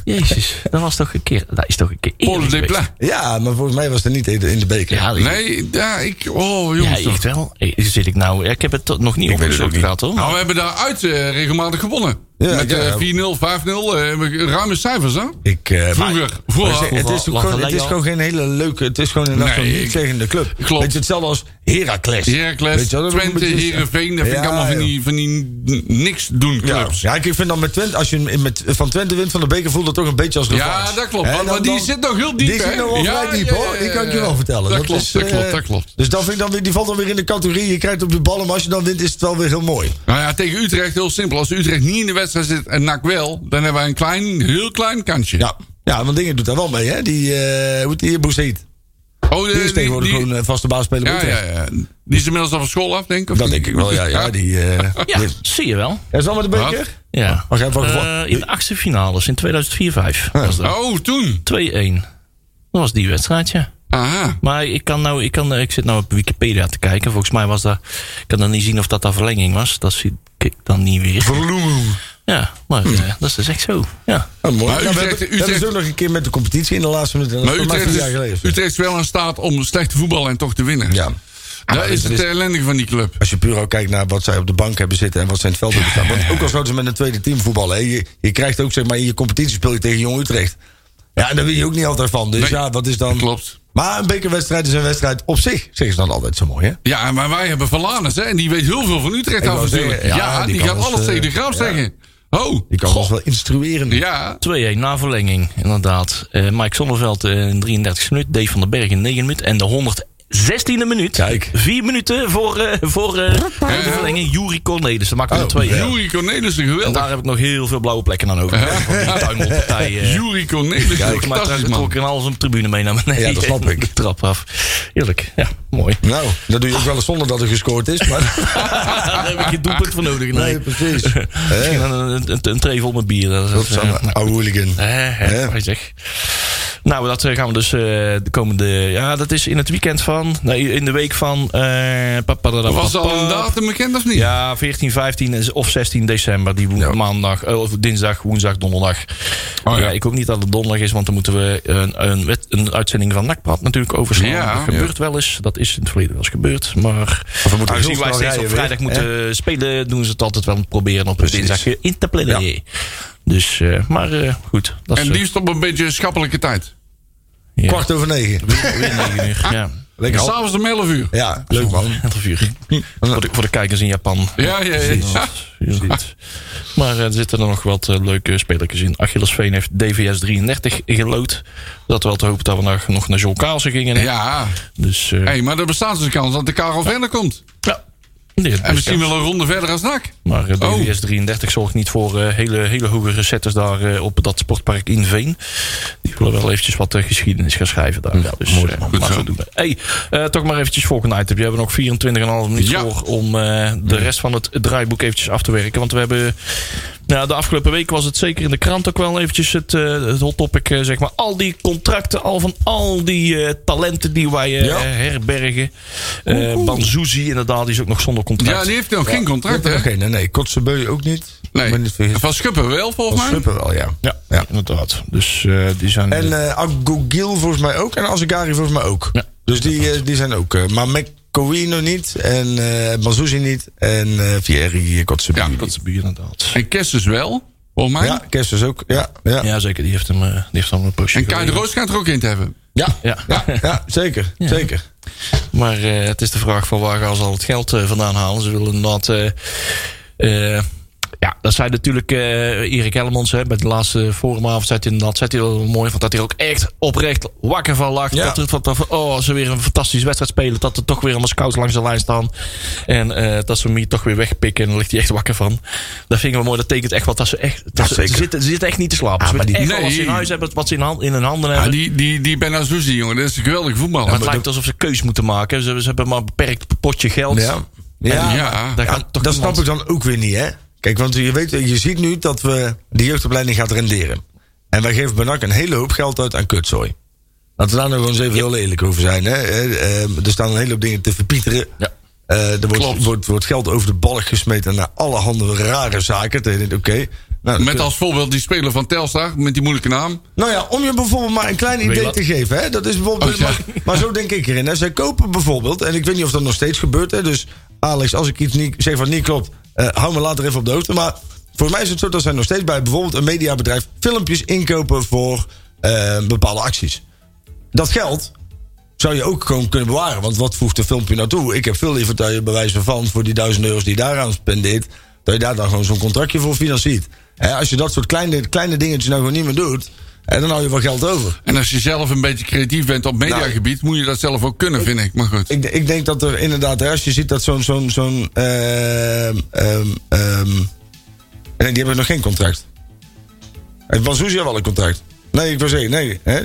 Jezus, dat was toch een keer. Dat is toch een keer. Paul de. Pla. Ja, maar volgens mij was het niet in de, beker. Ja, Nee, ja, ik... Oh, ja, jongens. toch. echt wel. Eh, Zit ik nou? Ik heb het tot nog niet niet. gehad hoor. Nou, we hebben daaruit eh regelmatig gewonnen. Ja, Met eh, ja. 4-0, 5-0. eh, we- ruime cijfers, hè? Ik, eh, Vroeger. Vroeger. Maar zeg, het, is gewoon, het is gewoon geen hele leuke. Het is gewoon een Nee, niet-zeggende club. Klopt. Weet je, hetzelfde als Heracles. Heracles, Weet je dat Twente, Heerenveen. Dat vind ik allemaal van die, van die niks doen clubs. ja, ik vind dan met Twente, als je met, van Twente wint van de beker, voelt dat toch een beetje als revanche. Ja, dat klopt. Maar, dan- maar die dan- zit nog heel diep, Die hè? zit nog wel vrij diep, hoor. Die kan ik je wel vertellen. Dat, klopt, is, dat eh, klopt, dat klopt. Dus dan vind ik dan weer, die valt dan weer in de categorie. Je krijgt op je ballen, maar als je dan wint, is het wel weer heel mooi. Nou ja, tegen Utrecht heel simpel. Als Utrecht niet in de wedstrijd zit en NAC wel, dan hebben wij een klein, heel klein kansje. Ja, ja want Dingen doet daar wel mee, hè? Die, eh hoe heet die, Boussaïd. Oh, Die is tegenwoordig gewoon eh, vaste baasspeler bij ja, ja, ja. Die is inmiddels al van school af, denk ik. of Dat niet? denk ik wel, ja. ja die, eh Ja, die- zie je wel. Ja, is dat met de beker? Wat? Ja. Wacht. Eh, in de achtste finales in 2004-5 was dat. Oh, toen. 2-1. Dat was die wedstrijd, ja. Aha. Maar ik, kan nou, ik, kan, ik zit nou op Wikipedia te kijken. Volgens mij was dat. Ik kan dan niet zien of dat daar verlenging was. Dat zie ik dan niet weer. Ja, maar eh, dat is dus echt zo. Ja. Mooi. Maar Ja, we hebben, we Utrecht- hebben zo nog een keer met de competitie in de laatste minuut. Dat Maar is Utrecht geleden. is, Utrecht is wel in staat om slecht te voetballen en toch te winnen. Ja. Dat maar is het is- ellendige van die club. Als je puur ook kijkt naar wat zij op de bank hebben zitten en wat zij in het veld hebben staan. Want ook al zouden ze met een tweede team voetballen. hè, Je, je krijgt ook zeg maar in je competitie speel je tegen Jong Utrecht. Ja, en daar win je ook niet altijd van. Dus Nee, ja, wat is dan. Klopt. Maar een bekerwedstrijd is een wedstrijd op zich. Zeggen ze dan altijd zo mooi, hè? Ja, maar wij hebben Verlaners, hè. En die weet heel veel van Utrecht af natuurlijk. zeggen, Ja, ja, die, gaat alles eh, tegen de graaf ja. Oh. Die kan ons wel instrueren. Ja. 2-1 na verlenging, inderdaad. Eh, Mike Zonneveld eh, in 33 minuut. Dave van den Berg in 9 minuut. En de 116e minuut. Kijk. Vier minuten voor, eh, voor eh, de verlenging. Juri Cornelis. Dat maakte Oh, er 2 ja. Joeri Cornelissen, En geweldig. daar heb ik nog heel veel blauwe plekken aan over. Van die tuimelpartij. eh. Joeri Cornelissen, Kijk, maar fantastisch trok, er alles een tribune mee naar beneden. Ja, dat snap ik. De trap af. Heerlijk. Ja, mooi. Nou, dat doe je ook wel eens zonder dat er gescoord is. Maar... Daar heb ik geen doelpunt voor nodig. Nee. Nee, precies. Misschien een, een, een, een tray vol met bier. Dat is, Dat een oude hooligan. Hè, Nou, dat eh, gaan we dus eh, de komende... Ja, dat is in het weekend van... Nee, in de week van... eh, Was al een datum bekend of niet? Ja, 14, 15 of 16 december. Die maandag, of dinsdag, woensdag, donderdag. Oh, ja. ik hoop niet dat het donderdag is, want dan moeten we een, een, wet- een uitzending van Nakpraat natuurlijk overslaan. Ja. dat gebeurt wel eens. Dat is in het verleden wel eens gebeurd. Maar we moeten aangezien heel wij snel steeds op vrijdag moeten spelen, doen ze het altijd wel proberen op dinsdag in te plannen. Dus, eh, maar eh, goed. Dat is, En eh, liefst op een beetje schappelijke tijd. ja, Kwart over negen. weer 9 uur. Ja. Lekker. S'avonds om 11 uur. Ja, leuk man. 11 uur. Voor de, voor de kijkers in Japan. Ja, ja, ja. Maar eh, er zitten er nog wat leuke spelertjes in. Achilles Veen heeft DVS 33 gelood. Dat wel te hopen dat we nog, nog naar John Kaalsen gingen. hè. Ja. Dus eh, Hey, maar er bestaat dus een kans dat de Karel verder komt. ja. Nee, En misschien wel een ronde verder als NAC. Maar eh, Oh. DVS 33 zorgt niet voor eh, hele, hele hoge recetters daar eh, op dat sportpark in Veen. Die willen wel eventjes wat geschiedenis gaan schrijven daar. dus, mooi, eh. Goed maar zo. doen. Hey, eh, toch maar eventjes volgende item. We hebben nog 24,5 minuten Ja. voor om eh, de rest van het draaiboek eventjes af te werken. Want we hebben Nou, de afgelopen week was het zeker in de krant ook wel eventjes het, eh, het hot topic, eh, zeg maar. Al die contracten, al van al die eh, talenten die wij eh, Ja. herbergen. Uh, Banzuzi inderdaad, die is ook nog zonder contract. Ja, die heeft nog geen contract, hè? Oké, nee, nee. Kotzebue ook niet. Nee. Maar niet. Van Schuppen wel, volgens Van mij. Schuppen wel, ja. Ja, Ja. inderdaad. Dus eh, die zijn... En eh Agogil volgens mij ook. En Azegari volgens mij ook. Ja. Dus die, die zijn ook. eh, maar McCoy nog niet. En eh Banzuzi niet. En eh Vieri, Kotzebue. Ja, bier inderdaad. En Kessers wel, volgens mij. Ja, Kerstens ook. Ja, ja. Ja, zeker. Die heeft hem, eh, die heeft hem een poosje En Kai de. Roos schijnt er ook in te hebben. Ja, Ja. ja, ja, zeker. zeker. Maar eh, het is de vraag van waar gaan ze al het geld vandaan halen. Ze willen inderdaad... ja, dat zei natuurlijk eh, Erik Hellemons hè, bij de laatste forumavond. Zei hij inderdaad, zei hij wel mooi. Want dat hij ook echt oprecht wakker van lag. Ja. Dat, dat, oh, als ze weer een fantastische wedstrijd spelen. Dat er toch weer allemaal scouts langs de lijn staan. En eh, dat ze hem hier toch weer wegpikken. En dan ligt hij echt wakker van. Dat vind ik wel mooi. Dat tekent echt wat. Dat ze echt, dat ze, zitten, ze zitten echt niet te slapen. ze maar die- echt wat ze in huis hebben. Wat ze in, hand, in hun handen Ja, hebben. die, die, die Benazouzi, jongen, dat is een geweldige voetballer. maar het lijkt alsof ze keus moeten maken. Ze, ze hebben maar een beperkt potje geld. Ja. Ja, Daar ja, dat snap ik dan ook weer niet, hè? Kijk, want je, weet, je ziet nu dat we de jeugdopleiding gaat renderen. En wij geven Benak een hele hoop geld uit aan kutzooi. Laten we daar nou gewoon eens even heel eerlijk over zijn. Hè? Eh, eh, er staan een hele hoop dingen te verpieteren. Ja. Eh, er wordt, wordt, wordt geld over de balk gesmeten naar allerhande rare zaken. Oké. Nou, Met als voorbeeld die speler van Telstar, met die moeilijke naam. nou ja, om je bijvoorbeeld maar een klein idee te geven. Hè? Dat is bijvoorbeeld, Oh, ja. maar, maar zo denk ik erin. Hè? Zij kopen bijvoorbeeld, en ik weet niet of dat nog steeds gebeurt. Hè? Dus Alex, als ik iets niet, zeg wat niet klopt, eh, hou me later even op de hoogte. Maar voor mij is het zo dat zij nog steeds bij bijvoorbeeld een mediabedrijf filmpjes inkopen voor eh, bepaalde acties. Dat geld zou je ook gewoon kunnen bewaren. Want wat voegt een filmpje naartoe? Ik heb veel liever dat je bij van voor die duizend euro's die je daaraan spendeert, dat je daar dan gewoon zo'n contractje voor financiert. Als je dat soort kleine, kleine dingetjes nou gewoon niet meer doet, hè, dan hou je wel geld over. En als je zelf een beetje creatief bent op mediagebied, moet je dat zelf ook kunnen, vind ik. Maar goed. Ik, ik denk dat er inderdaad, als je ziet dat zo'n. zo'n zo'n ehm, ehm, ehm, nee, die hebben nog geen contract. Heeft Banzuzi al wel een contract? Nee, ik wil zeggen, nee. Hè?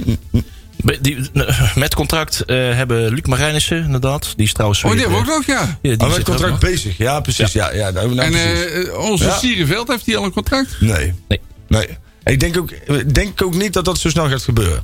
Die, met contract eh, hebben Luc Marijnissen, inderdaad. Die is trouwens Oh, die hebben we eh, ook nog, ja. ja, die Oh, met contract nog. bezig. Ja, precies. Ja. Ja, nou, nou, En precies. eh, onze Ja. Sierenveld, heeft hij al een contract? nee. Nee. Nee. Ik denk ook, ik denk ook niet dat dat zo snel gaat gebeuren.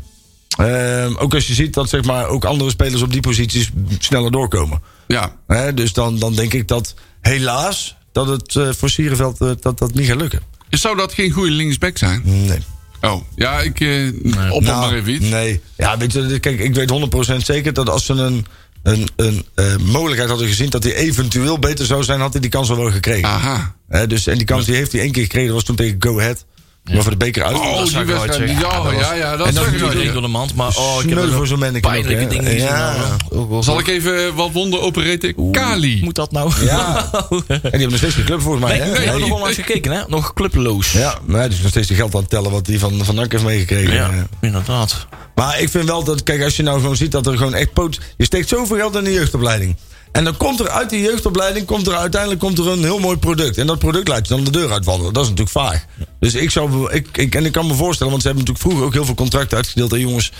Ehm, ook als je ziet dat zeg maar, ook andere spelers op die posities sneller doorkomen. Ja. Dus dan, dan denk ik dat helaas dat het eh, voor Sierenveld eh, dat, dat niet gaat lukken. Zou dat geen goede linksback zijn? Nee. Oh, ja, ik eh op Nou, maar even iets. Nee. Ja, weet je, kijk, ik weet 100% zeker dat als ze een, een, een mogelijkheid hadden gezien dat hij eventueel beter zou zijn, had hij die kans al wel gekregen. Aha. Dus, en die kans die heeft hij één keer gekregen, dat was toen tegen Go Ahead. Maar voor de beker uit. Oh, die wedstrijd. Ja, Ja, ja, dat en dat is wel, Niet door de mand, maar oh, ik heb er voor zo'n manneke ook, pijnlijke dingen gezien. Ja. Zal ik even wat wonden opereren? Kali. Moet dat nou? Ja. En die hebben nog steeds geen club volgens mij. Nee, hè? Nee. nog onlangs gekeken, hè? Nog clubloos. Ja, is nog steeds die geld aan het tellen wat hij van, van NAC heeft meegekregen. Ja, inderdaad. Maar ik vind wel dat, kijk, als je nou gewoon ziet dat er gewoon echt pot. Je steekt zoveel geld in de jeugdopleiding. En dan komt er uit die jeugdopleiding, komt er uiteindelijk komt er een heel mooi product. En dat product laat je dan de deur uitwandelen. Dat is natuurlijk vaag. Dus ik zou, ik, ik, en ik kan me voorstellen, want ze hebben natuurlijk vroeger ook heel veel contracten uitgedeeld aan jongens.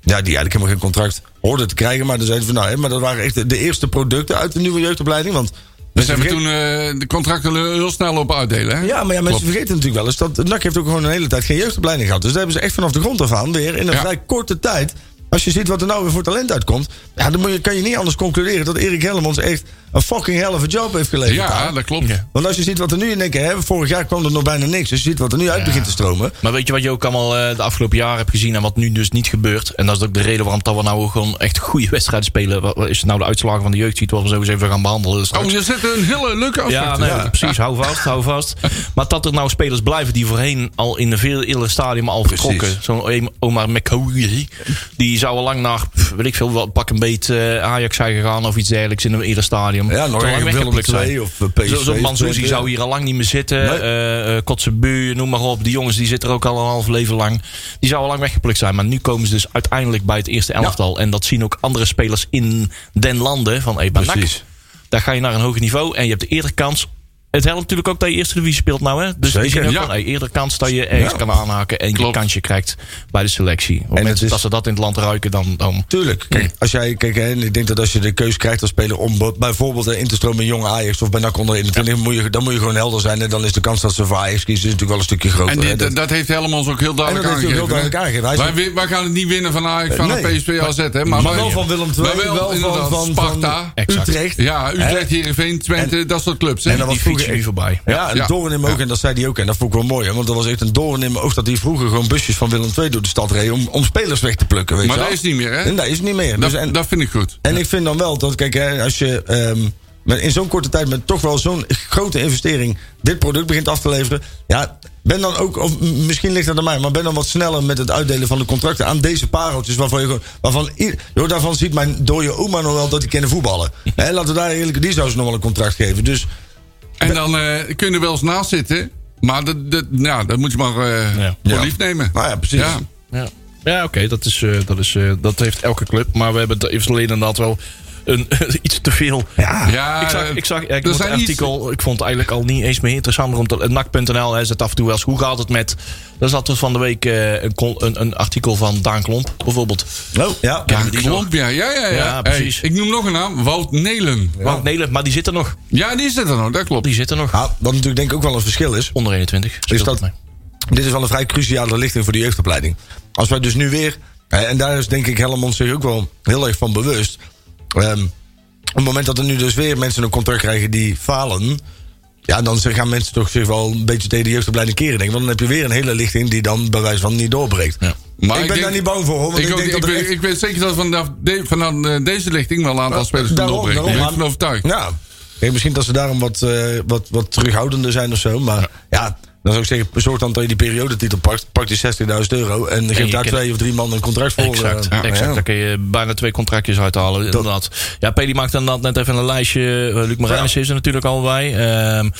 Ja, die eigenlijk helemaal geen contract hoorden te krijgen. Maar dan zeiden van nou, hè, maar dat waren echt de, de eerste producten uit de nieuwe jeugdopleiding. Want mensen hebben vergeten- toen eh, de contracten heel snel op uitdelen, hè? ja, maar ja, mensen Klopt. vergeten natuurlijk wel eens dat NAC heeft ook gewoon een hele tijd geen jeugdopleiding gehad. Dus daar hebben ze echt vanaf de grond af aan weer in een Ja. vrij korte tijd. Als je ziet wat er nou weer voor talent uitkomt, ja, dan moet je, kan je niet anders concluderen dat Erik Hellemans echt een fucking hell of a job heeft geleverd. Ja, daar. dat klopt. Ja. Want als je ziet wat er nu in één keer, hè, vorig jaar kwam er nog bijna niks. Als je ziet wat er nu uit begint te stromen. Maar weet je wat je ook allemaal eh, de afgelopen jaren hebt gezien en wat nu dus niet gebeurt? En dat is ook de reden waarom dat we nou gewoon echt goede wedstrijden spelen. Wat wat is nou de uitslagen van de jeugd ziet, wat we zo eens even gaan behandelen. straks. Oh, je zet een hele leuke afspraak. Ja, precies. Hou vast, hou vast. Maar dat er nou spelers blijven die voorheen al in een veel eerder stadium al vertrokken. Zo'n Omar McCoy, die zou al lang naar, weet ik veel, wat pak een beet eh, Ajax zijn gegaan of iets dergelijks in een eerder stadium. Ja, een Willem zijn. II of eh, PSV. Zo- Zo'n Twente. zou hier al lang niet meer zitten. Nee. Eh, eh, Kotzebu, noem maar op. Die jongens die zitten er ook al een half leven lang. Die zou al lang weggeplukt zijn. Maar nu komen ze dus uiteindelijk bij het eerste elftal. En dat zien ook andere spelers in den landen. Van, NAC, Precies. daar ga je naar een hoger niveau. En je hebt de eerder kans het helpt natuurlijk ook dat je eerste divisie speelt nou. Hè? Dus Zeker, we zien ook ja. van, hey, eerder kans dat je ergens Ja. kan aanhaken. En je Klopt. kansje krijgt bij de selectie. Op het moment het is- dat ze dat in het land ruiken, dan... dan Tuurlijk. Kijk, als jij, kijk, hè, en ik denk dat als je de keuze krijgt als speler om bijvoorbeeld in te stromen in jonge Ajax of bij NAC onder 21, moet je, dan moet je gewoon helder zijn. En dan is de kans dat ze voor Ajax kiezen natuurlijk wel een stukje groter. En dit, Dat- dat, heeft Helmons ook heel en duidelijk dat heeft hij ook heel aangegeven. duidelijk aangegeven. Hij Wij, wij gaan het niet winnen van Ajax, van Nee. PSV, AZ. Hè? maar wel van Willem II, maar wel, van, van, van Sparta. Exact. Utrecht. Ja, Utrecht, Heerenveen, Twente, dat soort clubs. Hè? En dan was vroeger nu voorbij. Ja, een doorn in mijn oog. En dat zei hij ook. En dat vond ik wel mooi. Hè, want dat was echt een doorn in mijn oog dat hij vroeger gewoon busjes van Willem II door de stad reed. Om, om spelers weg te plukken. Weet maar dat is niet meer, hè? En dat is niet meer. Dat, Dus en, dat vind ik goed. en ik vind dan wel dat, kijk, hè, als je ehm, met, in zo'n korte tijd met toch wel zo'n grote investering dit product begint af te leveren. Ja, ben dan ook, of misschien ligt dat aan mij, maar ben dan wat sneller met het uitdelen van de contracten aan deze pareltjes. Waarvan je gewoon, waarvan, joh, daarvan ziet mijn dode oma nog wel dat die kunnen voetballen. Hè, laten we daar eerlijk, die zou ze nog wel een contract geven. Dus En dan eh, kun je er wel eens naast zitten. Maar dat, dat, ja, dat moet je maar eh Ja. voor Ja. lief nemen. Nou ja, precies. Ja. Ja, ja oké, dat, is, eh, dat, is, eh, dat heeft elke club. Maar we hebben het verleden inderdaad wel een, iets te veel. ja, Ja, ik zag, ik, zag ja, ik er het iets- artikel, ik vond het eigenlijk al niet eens meer interessanter. Om te, NAC.nl hè, zet af en toe wel eens, hoe gaat het met... Daar zat er van de week eh, een, een, een artikel van Daan Klomp, bijvoorbeeld. Oh, ja. Die Klomp, ja, ja, ja. ja. Ja, precies. Hey, ik noem nog een naam, Wout Nelen. Wout Nelen, maar die zit er nog. Ja, die zit er nog, dat klopt. Die zit er nog. Ja, wat natuurlijk denk ik ook wel een verschil is. Onder 21. is dat, dit is wel een vrij cruciale lichting voor de jeugdopleiding. Als wij dus nu weer, en daar is denk ik Helmond zich ook wel heel erg van bewust. Ehm, op het moment dat er nu dus weer mensen een contract krijgen die falen. Ja, dan gaan mensen toch zich wel een beetje tegen de jeugdopleiding keren. Denk. Want dan heb je weer een hele lichting die dan bij wijze van niet doorbreekt. Ja. Maar ik ben denk- daar niet bang voor hoor. Want ik, denk dat ik weet zeker dat vanaf, de, vanaf eh, deze lichting wel een aantal spelers daarom, doorbreken. daarom, Ik ben overtuigd. Ja. Misschien dat ze daarom wat, eh, wat, wat terughoudender zijn of zo. Maar ja. Dan zou ik zeggen, zorg dan dat je die periodetitel pakt. Pak die 60.000 euro en geef daar twee of drie man een contract voor. Exact, eh, exact. ja. Daar kun je bijna twee contractjes uithalen. Inderdaad. Ja, Peli maakt inderdaad net even een lijstje. Uh, Luc Marijnissen is er natuurlijk al bij. Ehm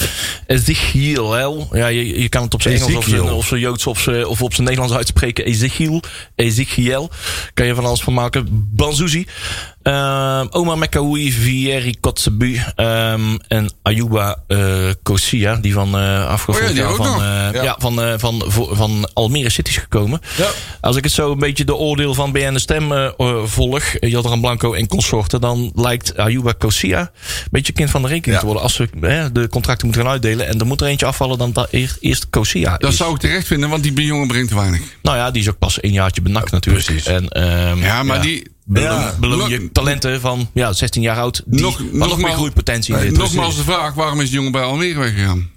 Ezekiel. Ja, je, je kan het op zijn Engels of zijn, Ezekiel. of zijn Joods of, zijn, of op zijn Nederlands uitspreken. Ezekiel. Ezekiel. Kan je van alles van maken. Banzuzi. Ehm Omar Mekaoui, Vieri Kotzebu ehm en Ayuba eh Kosia, die van eh afgelopen Oh ja, jaar van, eh, Ja. ja. van, van, van, Almere City is gekomen. Ja. Als ik het zo een beetje de oordeel van BN de Stem volg, Jadran Blanco en consorten, dan lijkt Ayuba Kosia een beetje kind van de rekening te worden. Als eh, de contracten moeten gaan uitdelen en er moet er eentje afvallen, dan dat eerst, Kosia Dat is. zou ik terecht vinden, want die jongen brengt te weinig. Nou ja, die is ook pas een jaartje benakt natuurlijk. precies. En, ehm, Ja, maar die... Beloon, Ja. beloon je talenten van ja, 16 jaar oud. Die Nog- nog, nog meer groeipotentie in nogmaals de vraag, waarom is die jongen bij Almere weggegaan?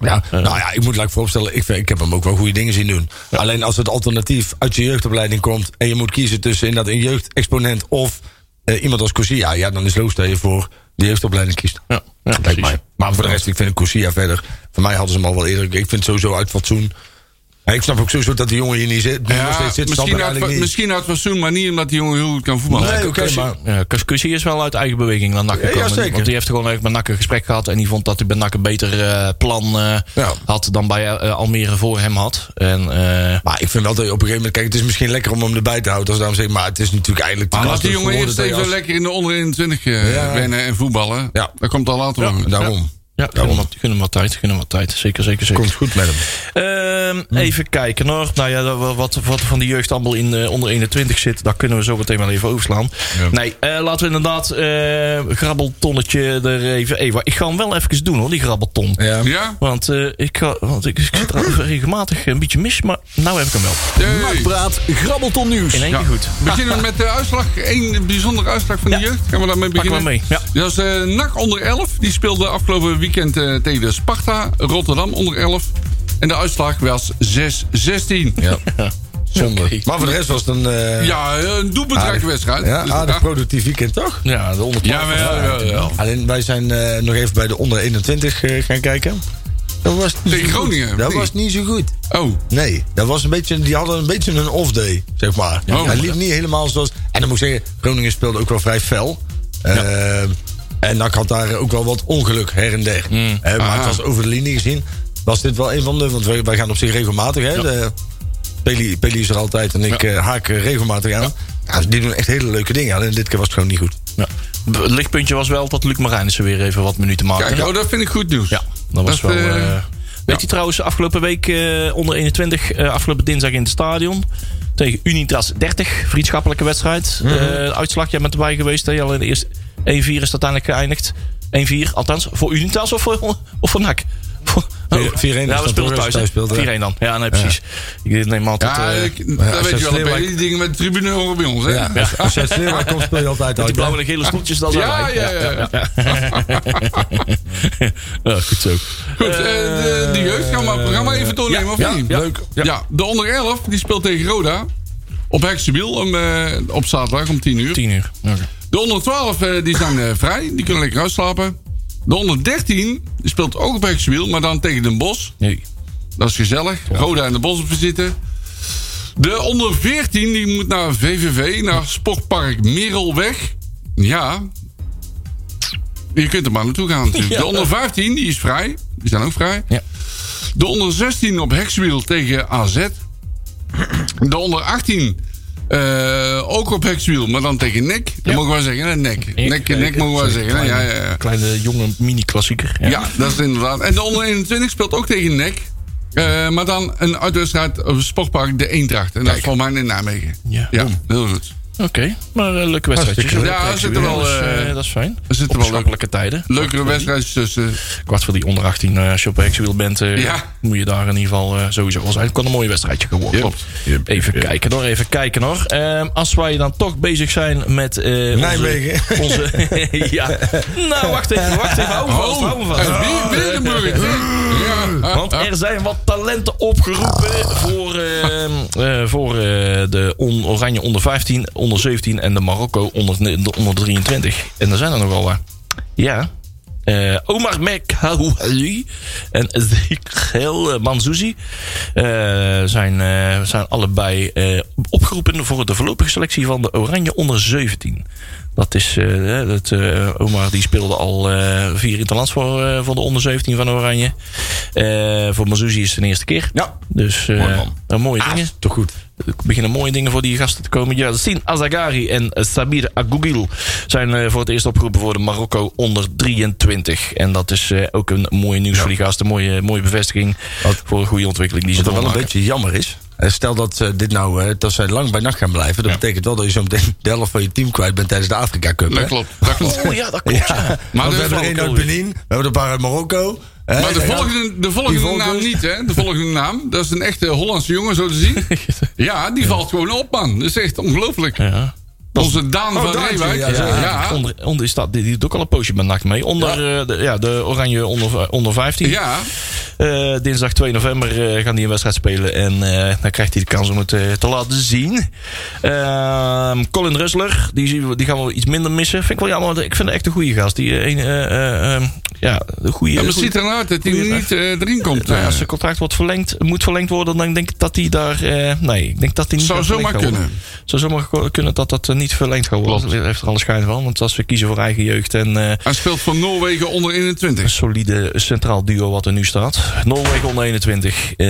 Ja, nou ja, ik moet laat ik vooropstellen, ik, vind- ik heb hem ook wel goede dingen zien doen. Alleen als het alternatief uit je jeugdopleiding komt en je moet kiezen tussen inderdaad een jeugdexponent of eh, iemand als Corsia, ja, dan is het logisch dat je voor de jeugdopleiding kiest. Ja, ja, Lijkt precies. mij. Maar voor de rest, ik vind Corsia verder. Voor mij hadden ze hem al wel eerder. Ik vind het sowieso uit fatsoen. Ja, ik snap ook sowieso dat die jongen hier niet zit. nog steeds zit misschien, uit, eigenlijk niet. misschien fatsoen, maar niet omdat die jongen heel goed kan voetballen. Nee, oké, maar- ja, is wel uit eigen beweging naar ja, gekomen. Want die heeft gewoon even met NAC een gesprek gehad. En die vond dat hij bij NAC een beter eh, plan eh, Ja. had dan bij eh, Almere voor hem had. En, eh, Maar ik vind wel dat je op een gegeven moment... Kijk, het is misschien lekker om hem erbij te houden. Als daarom zeg maar het is natuurlijk eigenlijk... de Maar laat die jongen eerst even als- lekker in de onder 21 eh, Ja. wennen en voetballen. Ja. Dat komt al later. Daarom. Ja, gun hem, wat, gun hem wat tijd. Gun hem wat tijd. Zeker, zeker, zeker. Komt goed met hem. Ehm, Even kijken hoor. Nou ja, dat- wat, wat van die jeugd allemaal in eh, onder 21 zit, daar kunnen we zo meteen wel even overslaan. Nee, eh, laten we inderdaad eh grabbeltonnetje er even. Eva, ik ga hem wel even doen hoor, die grabbelton. Ja. Ja? Want, eh, ik, ga, want ik, ik zit er regelmatig een beetje mis, maar nou heb ik hem wel. Hey. Nakpraat, grabbelton nieuws. In één Ja. keer goed. Beginnen we met de uitslag. Eén bijzondere uitslag van de jeugd. Gaan we daarmee beginnen? we mee, ja. Dat is eh NAC onder 11. Die speelde afgelopen weekend eh, tegen de Sparta. Rotterdam onder 11. En de uitslag was 6-16. Ja. Zonde. Maar voor de rest was het een... eh, Ja, een doelbedrijke wedstrijd. Ja, Dus, aardig productief weekend, toch? Ja, de onder Ja, wel, wel, wel. Alleen wij zijn eh, nog even bij de onder 21 eh, gaan kijken. Dat was niet Tegen zo goed. Groningen, Dat nee. was niet zo goed. Oh, Nee, dat was een beetje, die hadden een beetje een off-day, zeg maar. Oh. Hij liep niet helemaal zoals... En dan moet ik zeggen, Groningen speelde ook wel vrij fel. Eh, en NAC had daar ook wel wat ongeluk her en der. Mm. Eh, maar Aha. het was over de linie gezien. Was dit wel een van de... Want wij, wij gaan op zich regelmatig, hè. De, Peli, Peli is er altijd en ik eh, haak eh, regelmatig aan. Ja, die doen echt hele leuke dingen. Alleen dit keer was het gewoon niet goed. Ja. Het lichtpuntje was wel dat Luc Marijnissen weer even wat minuten maakte. kijk, oh, dat vind ik goed nieuws. Ja. Dat was Dat, wel... eh, weet je trouwens, afgelopen week eh, onder 21, eh, afgelopen dinsdag in het stadion. Tegen Unitas 30, vriendschappelijke wedstrijd. Mhm. Eh, uitslag, jij bent erbij geweest. Hè? Al in de eerste 1-4 is het uiteindelijk geëindigd. 1-4, althans. Voor Unitas of voor, of voor NAC? Voor- 4-1 is Ja, we dan speelden thuis. thuis speelt, hè? 4-1 dan. Ja, nee, precies. Ik neem altijd... Ja, eh, ik, ja, dat weet je wel. die dingen met de tribune horen bij ons, hè? Ja, als, als je uit komt, speel je altijd die uit. blauwe en gele stoeltjes, dat zijn Ja, ja, ja. ja. Ja, goed zo. Goed, eh, de, de jeugd gaan we het programma even doornemen, ja, of ja, niet? ja. Leuk. Ja. de onder 11 die speelt tegen Roda. Op Heksenbiel om, eh, op zaterdag om 10 uur. 10 uur. Oké. De onder 12 eh, die zijn eh, vrij. Die kunnen lekker uitslapen. De onder 13 die speelt ook op Heksenbiel, maar dan tegen Den Bosch. Nee. Dat is gezellig. Roda en de Bos op zitten. De onder 14 die moet naar VVV, naar Sportpark Merelweg. Ja. Je kunt er maar naartoe gaan natuurlijk. De onder 15 die is vrij. Die zijn ook vrij. Ja. De onder 16 op Hexwiel tegen AZ. De onder 18 eh, ook op Hexwiel, maar dan tegen NEC. Dat Ja. mogen we zeggen, hè? NEC. Ik, NEC, eh, NEC mogen we zo'n zeggen. hè? Kleine- ja, ja. Kleine jonge mini-klassieker. Ja, dat is inderdaad. En de onder 21 speelt ook tegen NEC. Eh, maar dan een uitwedstrijd op het sportpark De Eendracht. En dat is mij in Nijmegen. Ja. ja heel goed. Oké, maar een leuke wedstrijdjes. Ja, er zitten wel, dat, is, eh, eh, dat is fijn. er zitten wel leuk- schappelijke tijden. Leukere wedstrijdjes tussen. Kwart voor die onder 18, eh, als je op Hexwiel bent, eh, Ja. moet je daar in ieder geval eh, sowieso wel zijn. Het kan een mooi wedstrijdje geworden. Klopt. Even kijken hoor, even kijken hoor. Ehm, als wij dan toch bezig zijn met eh, onze- Nijmegen. Onze, ja. Nou, wacht even, wacht even. Hou me vast, hou me vast. Ja. Want er zijn wat talenten opgeroepen voor, ehm, eh, voor eh, de on- Oranje onder 15, onder 17 en de Marokko onder, de onder 23. En er zijn er nogal wat. Ja. Eh, Omar Mekhaouali en Ezekiel Manzouzi eh, zijn, eh, zijn allebei opgeroepen voor de voorlopige selectie van de Oranje onder 17. Dat is, eh, dat, eh, Omar die speelde al eh, vier interlands voor, voor de onder 17 van Oranje. Voor Manzouzi is het de eerste keer. Ja. Dus Mooi man. mooie dingen. Toch goed. Er beginnen mooie dingen voor die gasten te komen. Yassine Azagari en Sabir Agougil zijn voor het eerst opgeroepen voor de Marokko onder 23. En dat is ook een mooie nieuws voor die gasten. Mooie, mooie bevestiging Wat- voor een goede ontwikkeling die ze Wat wel een beetje jammer is. Eh, Stel dat eh, dit nou, eh, dat zij lang bij nacht gaan blijven. Dat betekent wel dat je zo meteen de helft van je team kwijt bent tijdens de Afrika Cup. Dat hè? klopt. Dat klopt. Oh ja, dat klopt. Ja. Maar we hebben er één uit Benin, we hebben er een paar uit Marokko. hè? Maar de volgende, de volgende naam niet, hè? De volgende naam. Dat is een echte Hollandse jongen, zo te zien. Ja, die valt gewoon op, man. Dat is echt ongelooflijk. Ja. Onze Daan Oh, van Reewijk. ja. Onder, onder, is dat, die doet ook al een poosje met nacht mee. Onder eh, de, ja, de Oranje onder, onder 15. Ja. Eh, dinsdag 2 november eh, gaan die een wedstrijd spelen. En dan krijgt hij de kans om het te laten zien. Ehm, Colin Rustler, die, die gaan we iets minder missen. Vind ik wel jammer, ik vind het echt een goede gast. Die, een, eh, eh, ehm, ja, een goede. Ja, maar ziet er nou uit dat hij niet erin komt. nou, als zijn contract wordt verlengd, moet verlengd worden, dan denk ik dat hij daar. nee, ik denk dat hij niet. Zou zomaar kunnen. Zou zomaar kunnen dat dat eh, niet verlengd gaat worden. Klopt. Dat heeft er alle schijn van. Want als we kiezen voor eigen jeugd en. eh, Hij speelt voor Noorwegen onder een 21. solide centraal duo wat er nu staat. Noorwegen onder 21. Eh,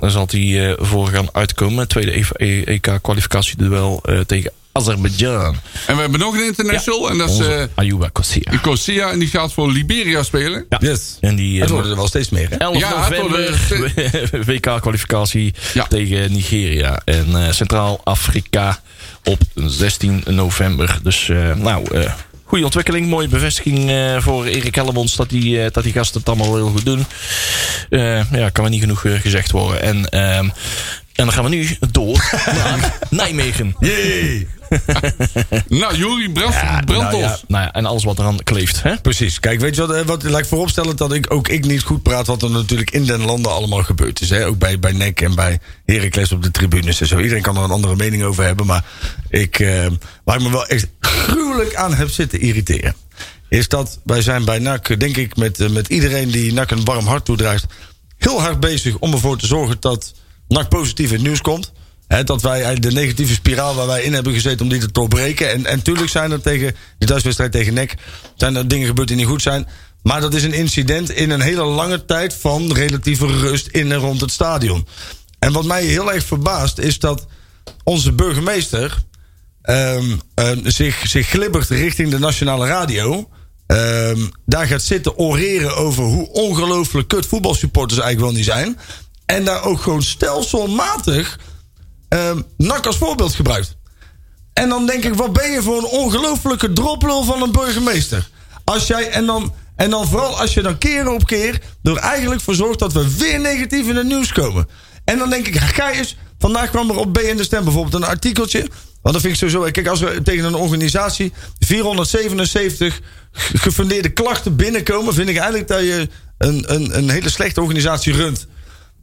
daar zal hij eh, voor gaan uitkomen. Tweede EK-kwalificatieduel eh tegen Azerbeidzjan. En we hebben nog een international. En dat is eh Ayuba Kossia. Kosia. En die gaat voor Liberia spelen. Ja. Yes. En die Het eh, worden er wel steeds meer, hè? 11 Ja, het november WK-kwalificatie Ja. tegen Nigeria en eh, Centraal-Afrika op 16 november. Dus eh, nou, eh, goede ontwikkeling, mooie bevestiging eh, voor Erik Hellemons dat die, dat die gasten het allemaal heel goed doen. Eh, ja, kan maar niet genoeg gezegd worden. En, ehm, en dan gaan we nu door naar Nijmegen. Yay! Nou, Juri Brand, Ja, nou ja, nou ja, en alles wat eraan kleeft. Hè? Precies. Kijk, weet je wat, eh, wat laat ik vooropstellen dat ik ook ik niet goed praat wat er natuurlijk in den landen allemaal gebeurd is. Hè? Ook bij, bij NEC en bij Heracles op de tribunes en zo. Iedereen kan er een andere mening over hebben, maar ik, eh, waar ik me wel echt gruwelijk aan heb zitten irriteren. Is dat wij zijn bij NAC, denk ik, met, eh, met iedereen die NAC een warm hart toedraagt, heel hard bezig om ervoor te zorgen dat NAC positief nieuws komt. Hè, dat wij de negatieve spiraal waar wij in hebben gezeten om die te doorbreken. En, en tuurlijk zijn er tegen de thuiswedstrijd tegen NEC zijn er dingen gebeurd die niet goed zijn. Maar dat is een incident in een hele lange tijd van relatieve rust in en rond het stadion. En wat mij heel erg verbaast is dat onze burgemeester ehm, ehm, zich, zich glibbert richting de nationale radio. ehm, daar gaat zitten oreren over hoe ongelooflijk kut voetbalsupporters eigenlijk wel niet zijn. En daar ook gewoon stelselmatig ehm NAC als voorbeeld gebruikt. En dan denk ik, wat ben je voor een ongelofelijke droplul van een burgemeester? Als jij, en dan, en dan vooral als je dan keer op keer er eigenlijk voor zorgt dat we weer negatief in het nieuws komen. En dan denk ik, ga eens, vandaag kwam er op BN de Stem bijvoorbeeld een artikeltje. Want dat vind ik sowieso, kijk, als er tegen een organisatie 477 ge- gefundeerde klachten binnenkomen, vind ik eigenlijk dat je een, een, een hele slechte organisatie runt.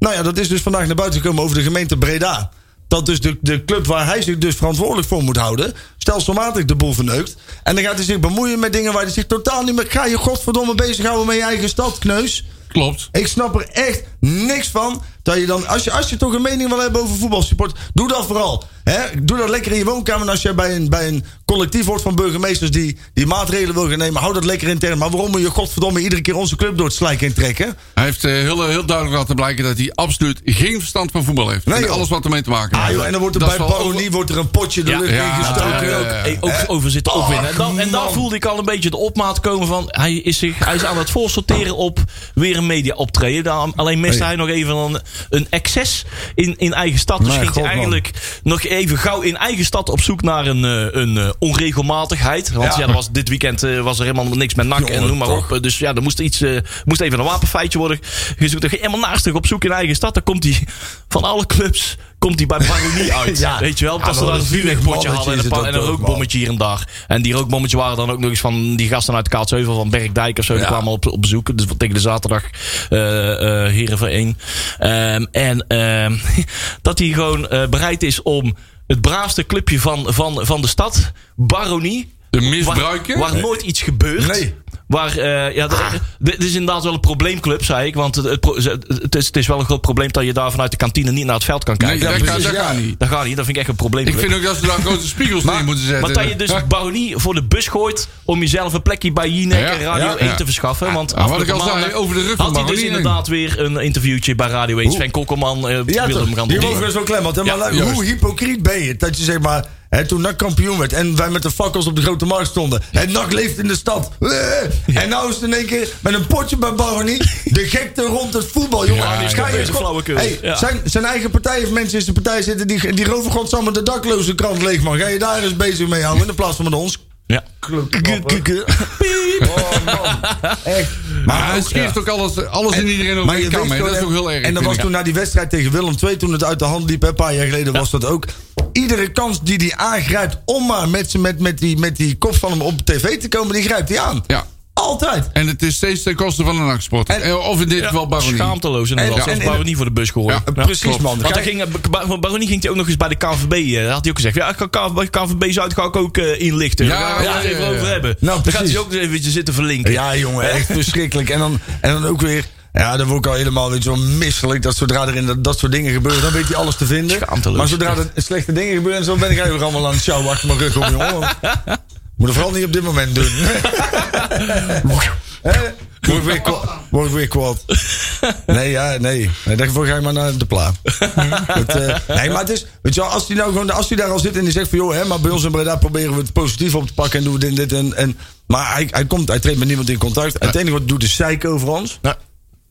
Nou ja, dat is dus vandaag naar buiten gekomen over de gemeente Breda. Dat dus de, de club waar hij zich dus verantwoordelijk voor moet houden, stelselmatig de boel verneukt. En dan gaat hij zich bemoeien met dingen waar hij zich totaal niet meer. Ga je godverdomme bezighouden met je eigen stad, kneus. Klopt. Ik snap er echt niks van. Dat je dan, als je, als je toch een mening wil hebben over voetbalsupport, doe dat vooral. Hè? Doe dat lekker in je woonkamer. En als je bij een, bij een collectief wordt van burgemeesters die, die maatregelen wil gaan nemen, hou dat lekker intern. Maar waarom moet je godverdomme iedere keer onze club door het slijk heen trekken? Hij heeft eh, heel, heel duidelijk laten blijken dat hij absoluut geen verstand van voetbal heeft. Nee, en alles wat ermee te maken Ah, heeft. joh, en dan wordt er Dat bij Baronie wordt er een potje de Ja, lucht ja, in gestoken. ook. ook over zitten opwinnen. En, dan, en daar voelde ik al een beetje de opmaat komen van... Hij is, zich, hij is aan het voorsorteren op weer een media optreden. Daar- Alleen miste Hey. hij nog even een, een excess in, in eigen stad. Dus ging hij man. eigenlijk nog even gauw in eigen stad op zoek naar een, eh, een eh, onregelmatigheid. Want ja, Ja. er was, dit weekend eh, was er helemaal niks met nak en noem maar op. Dus ja, er moest, iets, moest even een wapenfeitje worden gezocht. Dan ging helemaal naastig op zoek in eigen stad. Dan komt hij van alle clubs komt hij bij Baronie uit. Ja. Weet je wel? Ja, Dat een mannetje hadden en een, pa- en een rookbommetje hier en daar. En die rookbommetjes waren dan ook nog eens van die gasten uit Kaatsheuvel van Bergdijk of zo. Die kwamen op, op bezoek. Dus tegen de zaterdag Heerenveen. Ehm en ehm, dat hij gewoon eh, bereid is om het braafste clubje van, van, van de stad, Baronie. De misbruiken? Waar, waar nooit iets gebeurt. Nee. Waar, eh, ja, d- dit is inderdaad wel een probleemclub, zei ik. Want het, het, is, het is wel een groot probleem dat je daar vanuit de kantine niet naar het veld kan Nee, kijken. dat, Ja, kan, precies, dat ja. kan niet. Dat gaat niet, dat vind ik echt een probleem. Ik vind ook dat ze daar grote spiegels neer moeten zetten. Maar dat je dus. Baronie voor de bus gooit om jezelf een plekje bij Jinek Ja, en Radio ja, 1 ja. te verschaffen. Want Ja, wat ik al zei, over de rug van had hij dus Baronie inderdaad weer een interviewtje bij Radio 1. Sven Kokkelman Ja, wilde hem gaan Die mogen we zo klem. Want, hè, maar hoe hypocriet ben je? Dat je zeg maar, hè, toen NAC kampioen werd en wij met de fakkels op de grote markt stonden. En NAC leeft in de stad. Eh, En nou is het in één keer met een potje bij Baronie. De gekte rond het voetbal, jongen. Ja, je flauwekul. Hey, Ja. zijn, zijn eigen partij heeft mensen in zijn partij zitten die, die roven godsamme de dakloze krant leeg, man. Ga je daar eens bezig mee houden in plaats van met ons? Ja. Oh, man. Echt. Maar hij ook- alles, alles en iedereen over hè. Dat is ook heel erg. En dat was toen na die wedstrijd tegen Willem II, toen het uit de hand liep, een paar jaar geleden was dat ook. Iedere kans die hij aangrijpt om maar met, met, met, die, met die kop van hem op tv te komen, die grijpt hij aan. Ja. Altijd. En het is steeds ten koste van een nachtsport. Eh, Of in dit geval Baronie. Schaamteloos inderdaad. En- Zelfs en- en- Baronie voor de bus gooien. Ja, precies, klopt. man. Want ging, Baronie ging hij ook nog eens bij de KVB. eh, had hij ook gezegd. Ja, ik ga KVB, KVB Zuid ga ik ook eh, inlichten. Ja, Daar gaan we ja, het even ja, ja. over hebben. Nou, Dan gaat hij ook eens eventjes zitten verlinken. Ja, jongen, echt verschrikkelijk. En dan, en dan ook weer. Ja, dan word ik al helemaal weet je, wel misselijk. Dat zodra er in dat, dat soort dingen gebeuren, dan weet hij alles te vinden. Maar zodra er slechte dingen gebeuren, en zo ben ik eigenlijk allemaal aan het sjouwen achter mijn rug om, jongen. Moet het vooral niet op dit moment doen. Word ik weer Word ik weer kwaad. Nee, ja, nee. nee daarvoor ga je maar naar de pla. Het, eh, nee, maar het is, weet je wel, als hij nou gewoon, als hij daar al zit en die zegt van, joh, hè, maar bij ons in Breda proberen we het positief op te pakken en doen we dit en dit en, en maar hij, hij komt, hij treedt met niemand in contact. Het enige wat doet is zeiken over ons. Ja.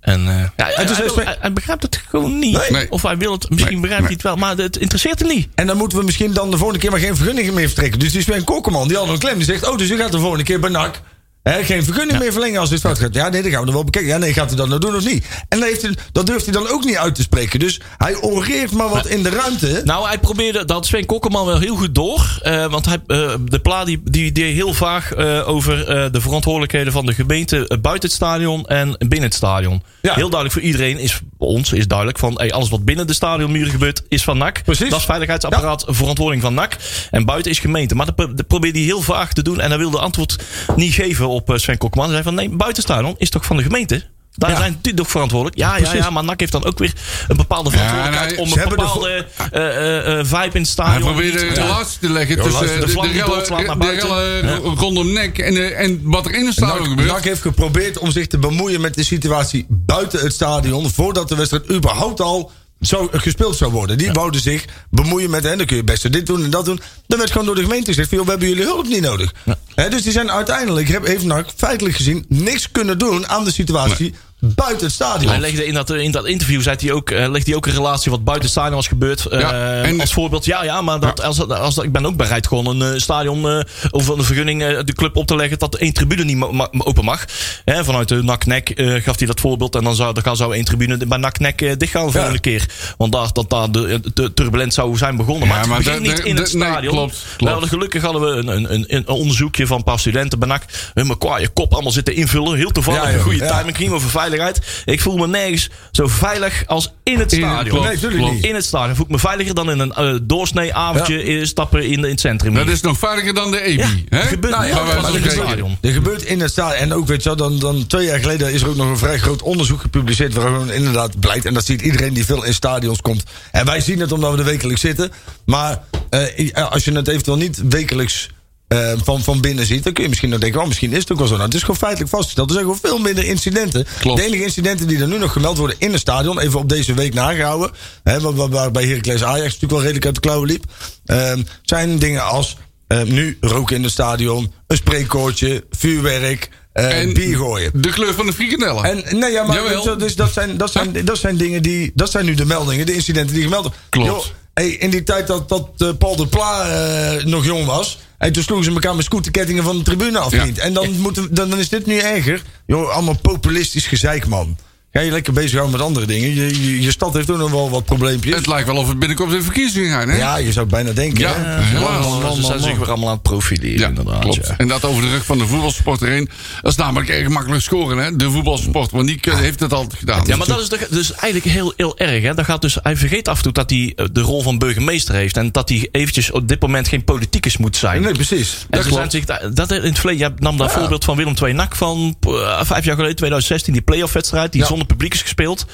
En, eh, ja, hij, dus hij, hij- hij- hij begrijpt het gewoon niet. Nee. Nee. Of hij wil het, misschien Nee. begrijpt hij het wel, maar het interesseert hem niet. En dan moeten we misschien dan de volgende keer maar geen vergunningen meer vertrekken. Dus die Sven Kokkerman, die had een klem. Die zegt, oh, dus u gaat de volgende keer bij NAC. Hè, geen vergunning meer verlengen als dit fout gaat. Ja, nee, dan gaan we er wel bekijken. Ja, nee, gaat hij dat nou doen of niet? En dan heeft hij, dat durft hij dan ook niet uit te spreken. Dus hij oreert maar wat in de ruimte. Nou, hij probeerde, dat Sven Kokkerman wel heel goed door. eh, want hij, eh, de pla die, die deed heel vaag eh, over de verantwoordelijkheden van de gemeente buiten het stadion en binnen het stadion. Ja. Heel duidelijk voor iedereen, is voor ons is duidelijk van hey, alles wat binnen de stadionmuren gebeurt, is van NAC. Precies. Dat is veiligheidsapparaat, verantwoording van NAC. En buiten is gemeente. Maar dat, dat probeerde hij heel vaag te doen. En hij wilde antwoord niet geven op eh, Sven Kokkerman. Hij zei van nee, buiten het stadion is toch van de gemeente? Daar Ja. zijn die toch verantwoordelijk? Ja, ja, ja, maar NAC heeft dan ook weer een bepaalde verantwoordelijkheid nee, om een de bepaalde eh, eh, vibe in het stadion. Hij probeerde Ja. relatie te leggen Ja, tussen de, de de, rellen, de rellen rondom nek en, en wat er in het stadion NAC, gebeurt. NAC heeft geprobeerd om zich te bemoeien met de situatie buiten het stadion. Voordat de wedstrijd überhaupt al zou, gespeeld zou worden. Die wouden zich bemoeien met, en dan kun je best dit doen en dat doen. Dan werd gewoon door de gemeente gezegd, we hebben jullie hulp niet nodig. Hè, dus die zijn uiteindelijk, heb- heeft NAC feitelijk gezien, niks kunnen doen aan de situatie buiten het stadion. Hij legde in dat, in dat interview zei hij ook, eh, legde hij ook een relatie wat buiten het stadion was gebeurd. eh, Ja, en- als voorbeeld, ja, ja, maar dat, als, als, ik ben ook bereid gewoon een eh, stadion eh, of een vergunning eh, de club op te leggen dat één tribune niet ma- ma- open mag. Hè, vanuit de NAC-nek eh, gaf hij dat voorbeeld en dan zou, dan zou één tribune bij NAC-nek eh, dicht gaan de volgende keer. Want daar, dat daar de, de turbulent zou zijn begonnen. Maar, Ja, het maar begint de- niet in het nee, stadion. klopt, We klopt. hadden gelukkig hadden we een, een, een, een onderzoekje van een paar studenten bij NAC. Hun me kwaaie kop allemaal zitten invullen. Heel toevallig, Ja, een goede ja. timing ging over veiligheid. Ik voel me nergens zo veilig als in het In- stadion. klopt, Nee, klopt. niet. In het stadion voel ik me veiliger dan in een eh doorsnee avondje eh, stappen in, de, in het centrum. Dat is nog veiliger dan de EBI. Ja, hè? gebeurt Nou ja, wij in het stadion. Er gebeurt in het stadion. En ook, weet je wel, dan, dan twee jaar geleden is er ook nog een vrij groot onderzoek gepubliceerd. Waar gewoon inderdaad blijkt. En dat ziet iedereen die veel in stadions komt. En wij zien het omdat we er wekelijks zitten. Maar eh, als je het eventueel niet wekelijks. Eh, van, van binnen ziet, dan kun je misschien nog denken: oh, misschien is het ook wel zo. Nou, het is gewoon feitelijk vastgesteld. Er zijn gewoon veel minder incidenten. Klopt. De enige incidenten die er nu nog gemeld worden in het stadion, even op deze week nagehouden, hè, waar, waar, waar bij Heracles Ajax natuurlijk wel redelijk uit de klauwen liep, ehm, zijn dingen als eh, nu roken in het stadion, een spreekkoortje, vuurwerk, eh En bier gooien. De kleur van de frikandellen. En nee, ja, maar Jawel. dus dat, zijn, dat, zijn, dat zijn dingen die. Dat zijn nu de meldingen, de incidenten die gemeld worden. Klopt. Hey, in die tijd dat, dat eh, Paul de Pla eh, nog jong was. Hey, toen sloegen ze elkaar met scooterkettingen van de tribune af, Ja. En dan, moeten, dan is dit nu erger. Joh, allemaal populistisch gezeik, man. Ga je lekker bezighouden met andere dingen. Je, je, je stad heeft ook nog wel wat probleempjes. Het lijkt wel of het binnenkort in verkiezingen gaan, hè? ja, je zou het bijna denken. Ja, hè? man, Ze zijn zich weer allemaal aan het profileren, Ja, inderdaad. klopt. ja. En dat over de rug van de voetbalsporter heen. Dat is namelijk erg makkelijk scoren, hè? De voetbalsport. Want die kun- heeft het altijd gedaan. Ja, maar dat is de- dus eigenlijk heel, heel erg. Hè. Dat gaat dus, hij vergeet af en toe dat hij eh, de rol van burgemeester heeft. En dat hij eventjes op dit moment geen politicus moet zijn. Nee, precies. En Dat klopt. zich, daar- dat in het verleden, je nam dat voorbeeld van Willem II NAC van eh, vijf jaar geleden, 2016, die playoff wedstrijd, die Ja. Publiek is gespeeld.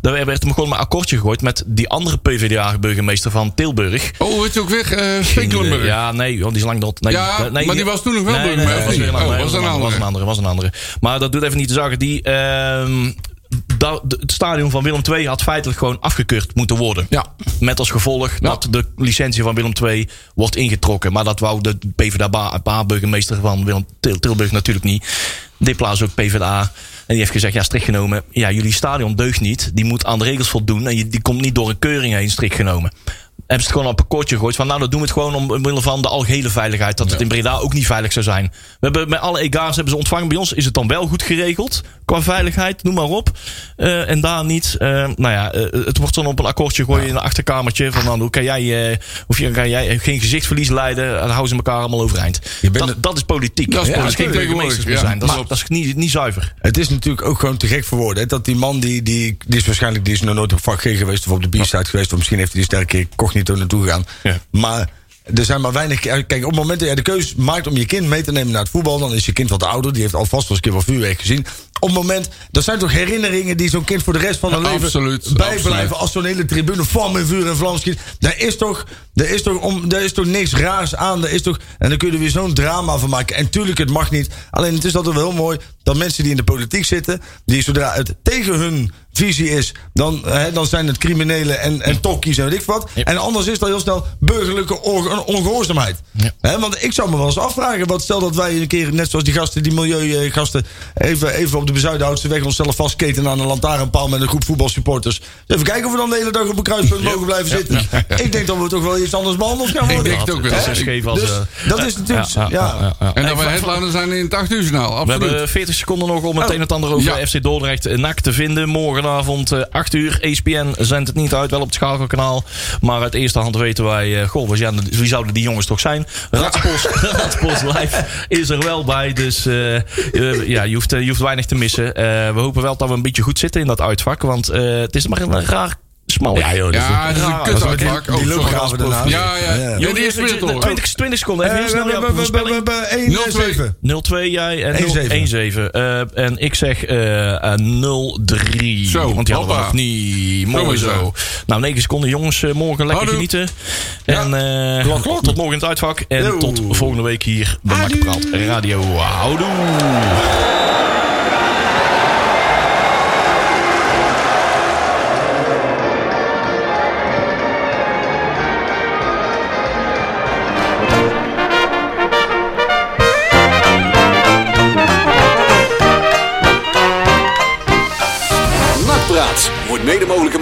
Daar werd hem gewoon maar akkoordje gegooid met die andere PvdA-burgemeester van Tilburg. Oh, weet je ook weer? eh Stekelenburg. Ja, nee, want die is lang dood. Nee, Ja, nee, maar die was toen nog wel nee, burgemeester, nee, was een andere, Oh, was een andere. was een andere. Maar dat doet even niet te zagen. Die, ehm, dat- het stadion van Willem II had feitelijk gewoon afgekeurd moeten worden. Ja. Met als gevolg dat de licentie van Willem II wordt ingetrokken. Maar dat wou de PvdA-burgemeester van Willem Til- Tilburg natuurlijk niet. Dipla is ook PvdA. En die heeft gezegd, ja, strikt genomen. Ja, jullie stadion deugt niet. Die moet aan de regels voldoen. En die komt niet door een keuring heen, strikt genomen. Hebben ze het gewoon op een kortje gegooid. Van nou, dat doen we het gewoon om- omwille van de algehele veiligheid. Dat het in Breda ook niet veilig zou zijn. We hebben met alle EGA's hebben ze ontvangen. Bij ons is het dan wel goed geregeld. Qua veiligheid, noem maar op. Eh, en daar niet. Eh, nou ja, eh, het wordt dan op een akkoordje gegooid in een achterkamertje. Van nou, hoe kan jij, of je, kan jij geen gezichtsverlies leiden. En dan houden ze elkaar allemaal overeind. Dat, dat is politiek. Dat is Ja, politiek geen burgemeesters meer zijn. Dat, is, Maar- dat is niet, niet zuiver. Het is natuurlijk ook gewoon te gek voor woorden. Hè? Dat die man, die, die, die is waarschijnlijk die is nog nooit op vak G geweest... of op de B-side geweest... of misschien heeft hij die sterke keer cognito naartoe gegaan. Ja. Maar er zijn maar weinig... Kijk, op het moment dat jij de keus maakt om je kind mee te nemen naar het voetbal... dan is je kind wat ouder. Die heeft alvast wel eens een keer wat vuurwerk gezien. Op het moment... Dat zijn toch herinneringen die zo'n kind voor de rest van Ja, leven... absoluut, bijblijven absoluut. als zo'n hele tribune van en vuur en vlam schiet. Daar is toch... Daar is toch, om, daar is toch niks raars aan. Daar is toch, en dan kun je er weer zo'n drama van maken. En tuurlijk, het mag niet. Alleen het is altijd wel heel mooi dat mensen die in de politiek zitten, die zodra het tegen hun visie is, dan, hè, dan zijn het criminelen en, en tokkies en weet ik wat. En anders is dat heel snel burgerlijke onge- ongehoorzaamheid. Hè, want ik zou me wel eens afvragen, wat stel dat wij een keer, net zoals die gasten, die milieugasten, even, even op de bezuidenhoutse weg onszelf vastketen aan een lantaarnpaal met een groep voetbalsupporters. Even kijken of we dan de hele dag op een kruispunt mogen blijven zitten. Ik denk dat we toch wel iets anders behandeld gaan worden. denk het ook wel. Hè? Als, Dus eh, dat is natuurlijk, ja. En dat we headliner zijn in het 8 uur journaal. We hebben 40 seconden nog om het een en het ander over Ja. FC Dordrecht en NAC te vinden. Morgenavond eh, 8 uur. ESPN zendt het niet uit, wel op het schakelkanaal. Maar uit eerste hand weten wij, eh goh, wie, zouden die jongens toch zijn? Radspors, Radspors Live is er wel bij. Dus eh, eh, ja, je hoeft, eh, je hoeft weinig te missen. Eh, we hopen wel dat we een beetje goed zitten in dat uitvak. Want eh, het is maar een raar smal. Ja, joh, dat is- Ja, het is een kut dat met die- uitvak. die Oh, loopgraven daarna. Ja, ja. Ja. Ja, die is weer door. 20, 20 seconden. Even Eh, heel we snel jouw hebben- we voorspelling. hebben- we hebben 1-7. 0-2 jij en 1-7. 1-7. Eh, en ik zeg eh, eh, 0-3. Zo, Want die hadden we nog niet. Mooi Zo. Nou, 9 seconden jongens. morgen lekker genieten. En eh, tot morgen in het uitvak. En tot volgende week hier bij Nakpraat Radio. Houdoe.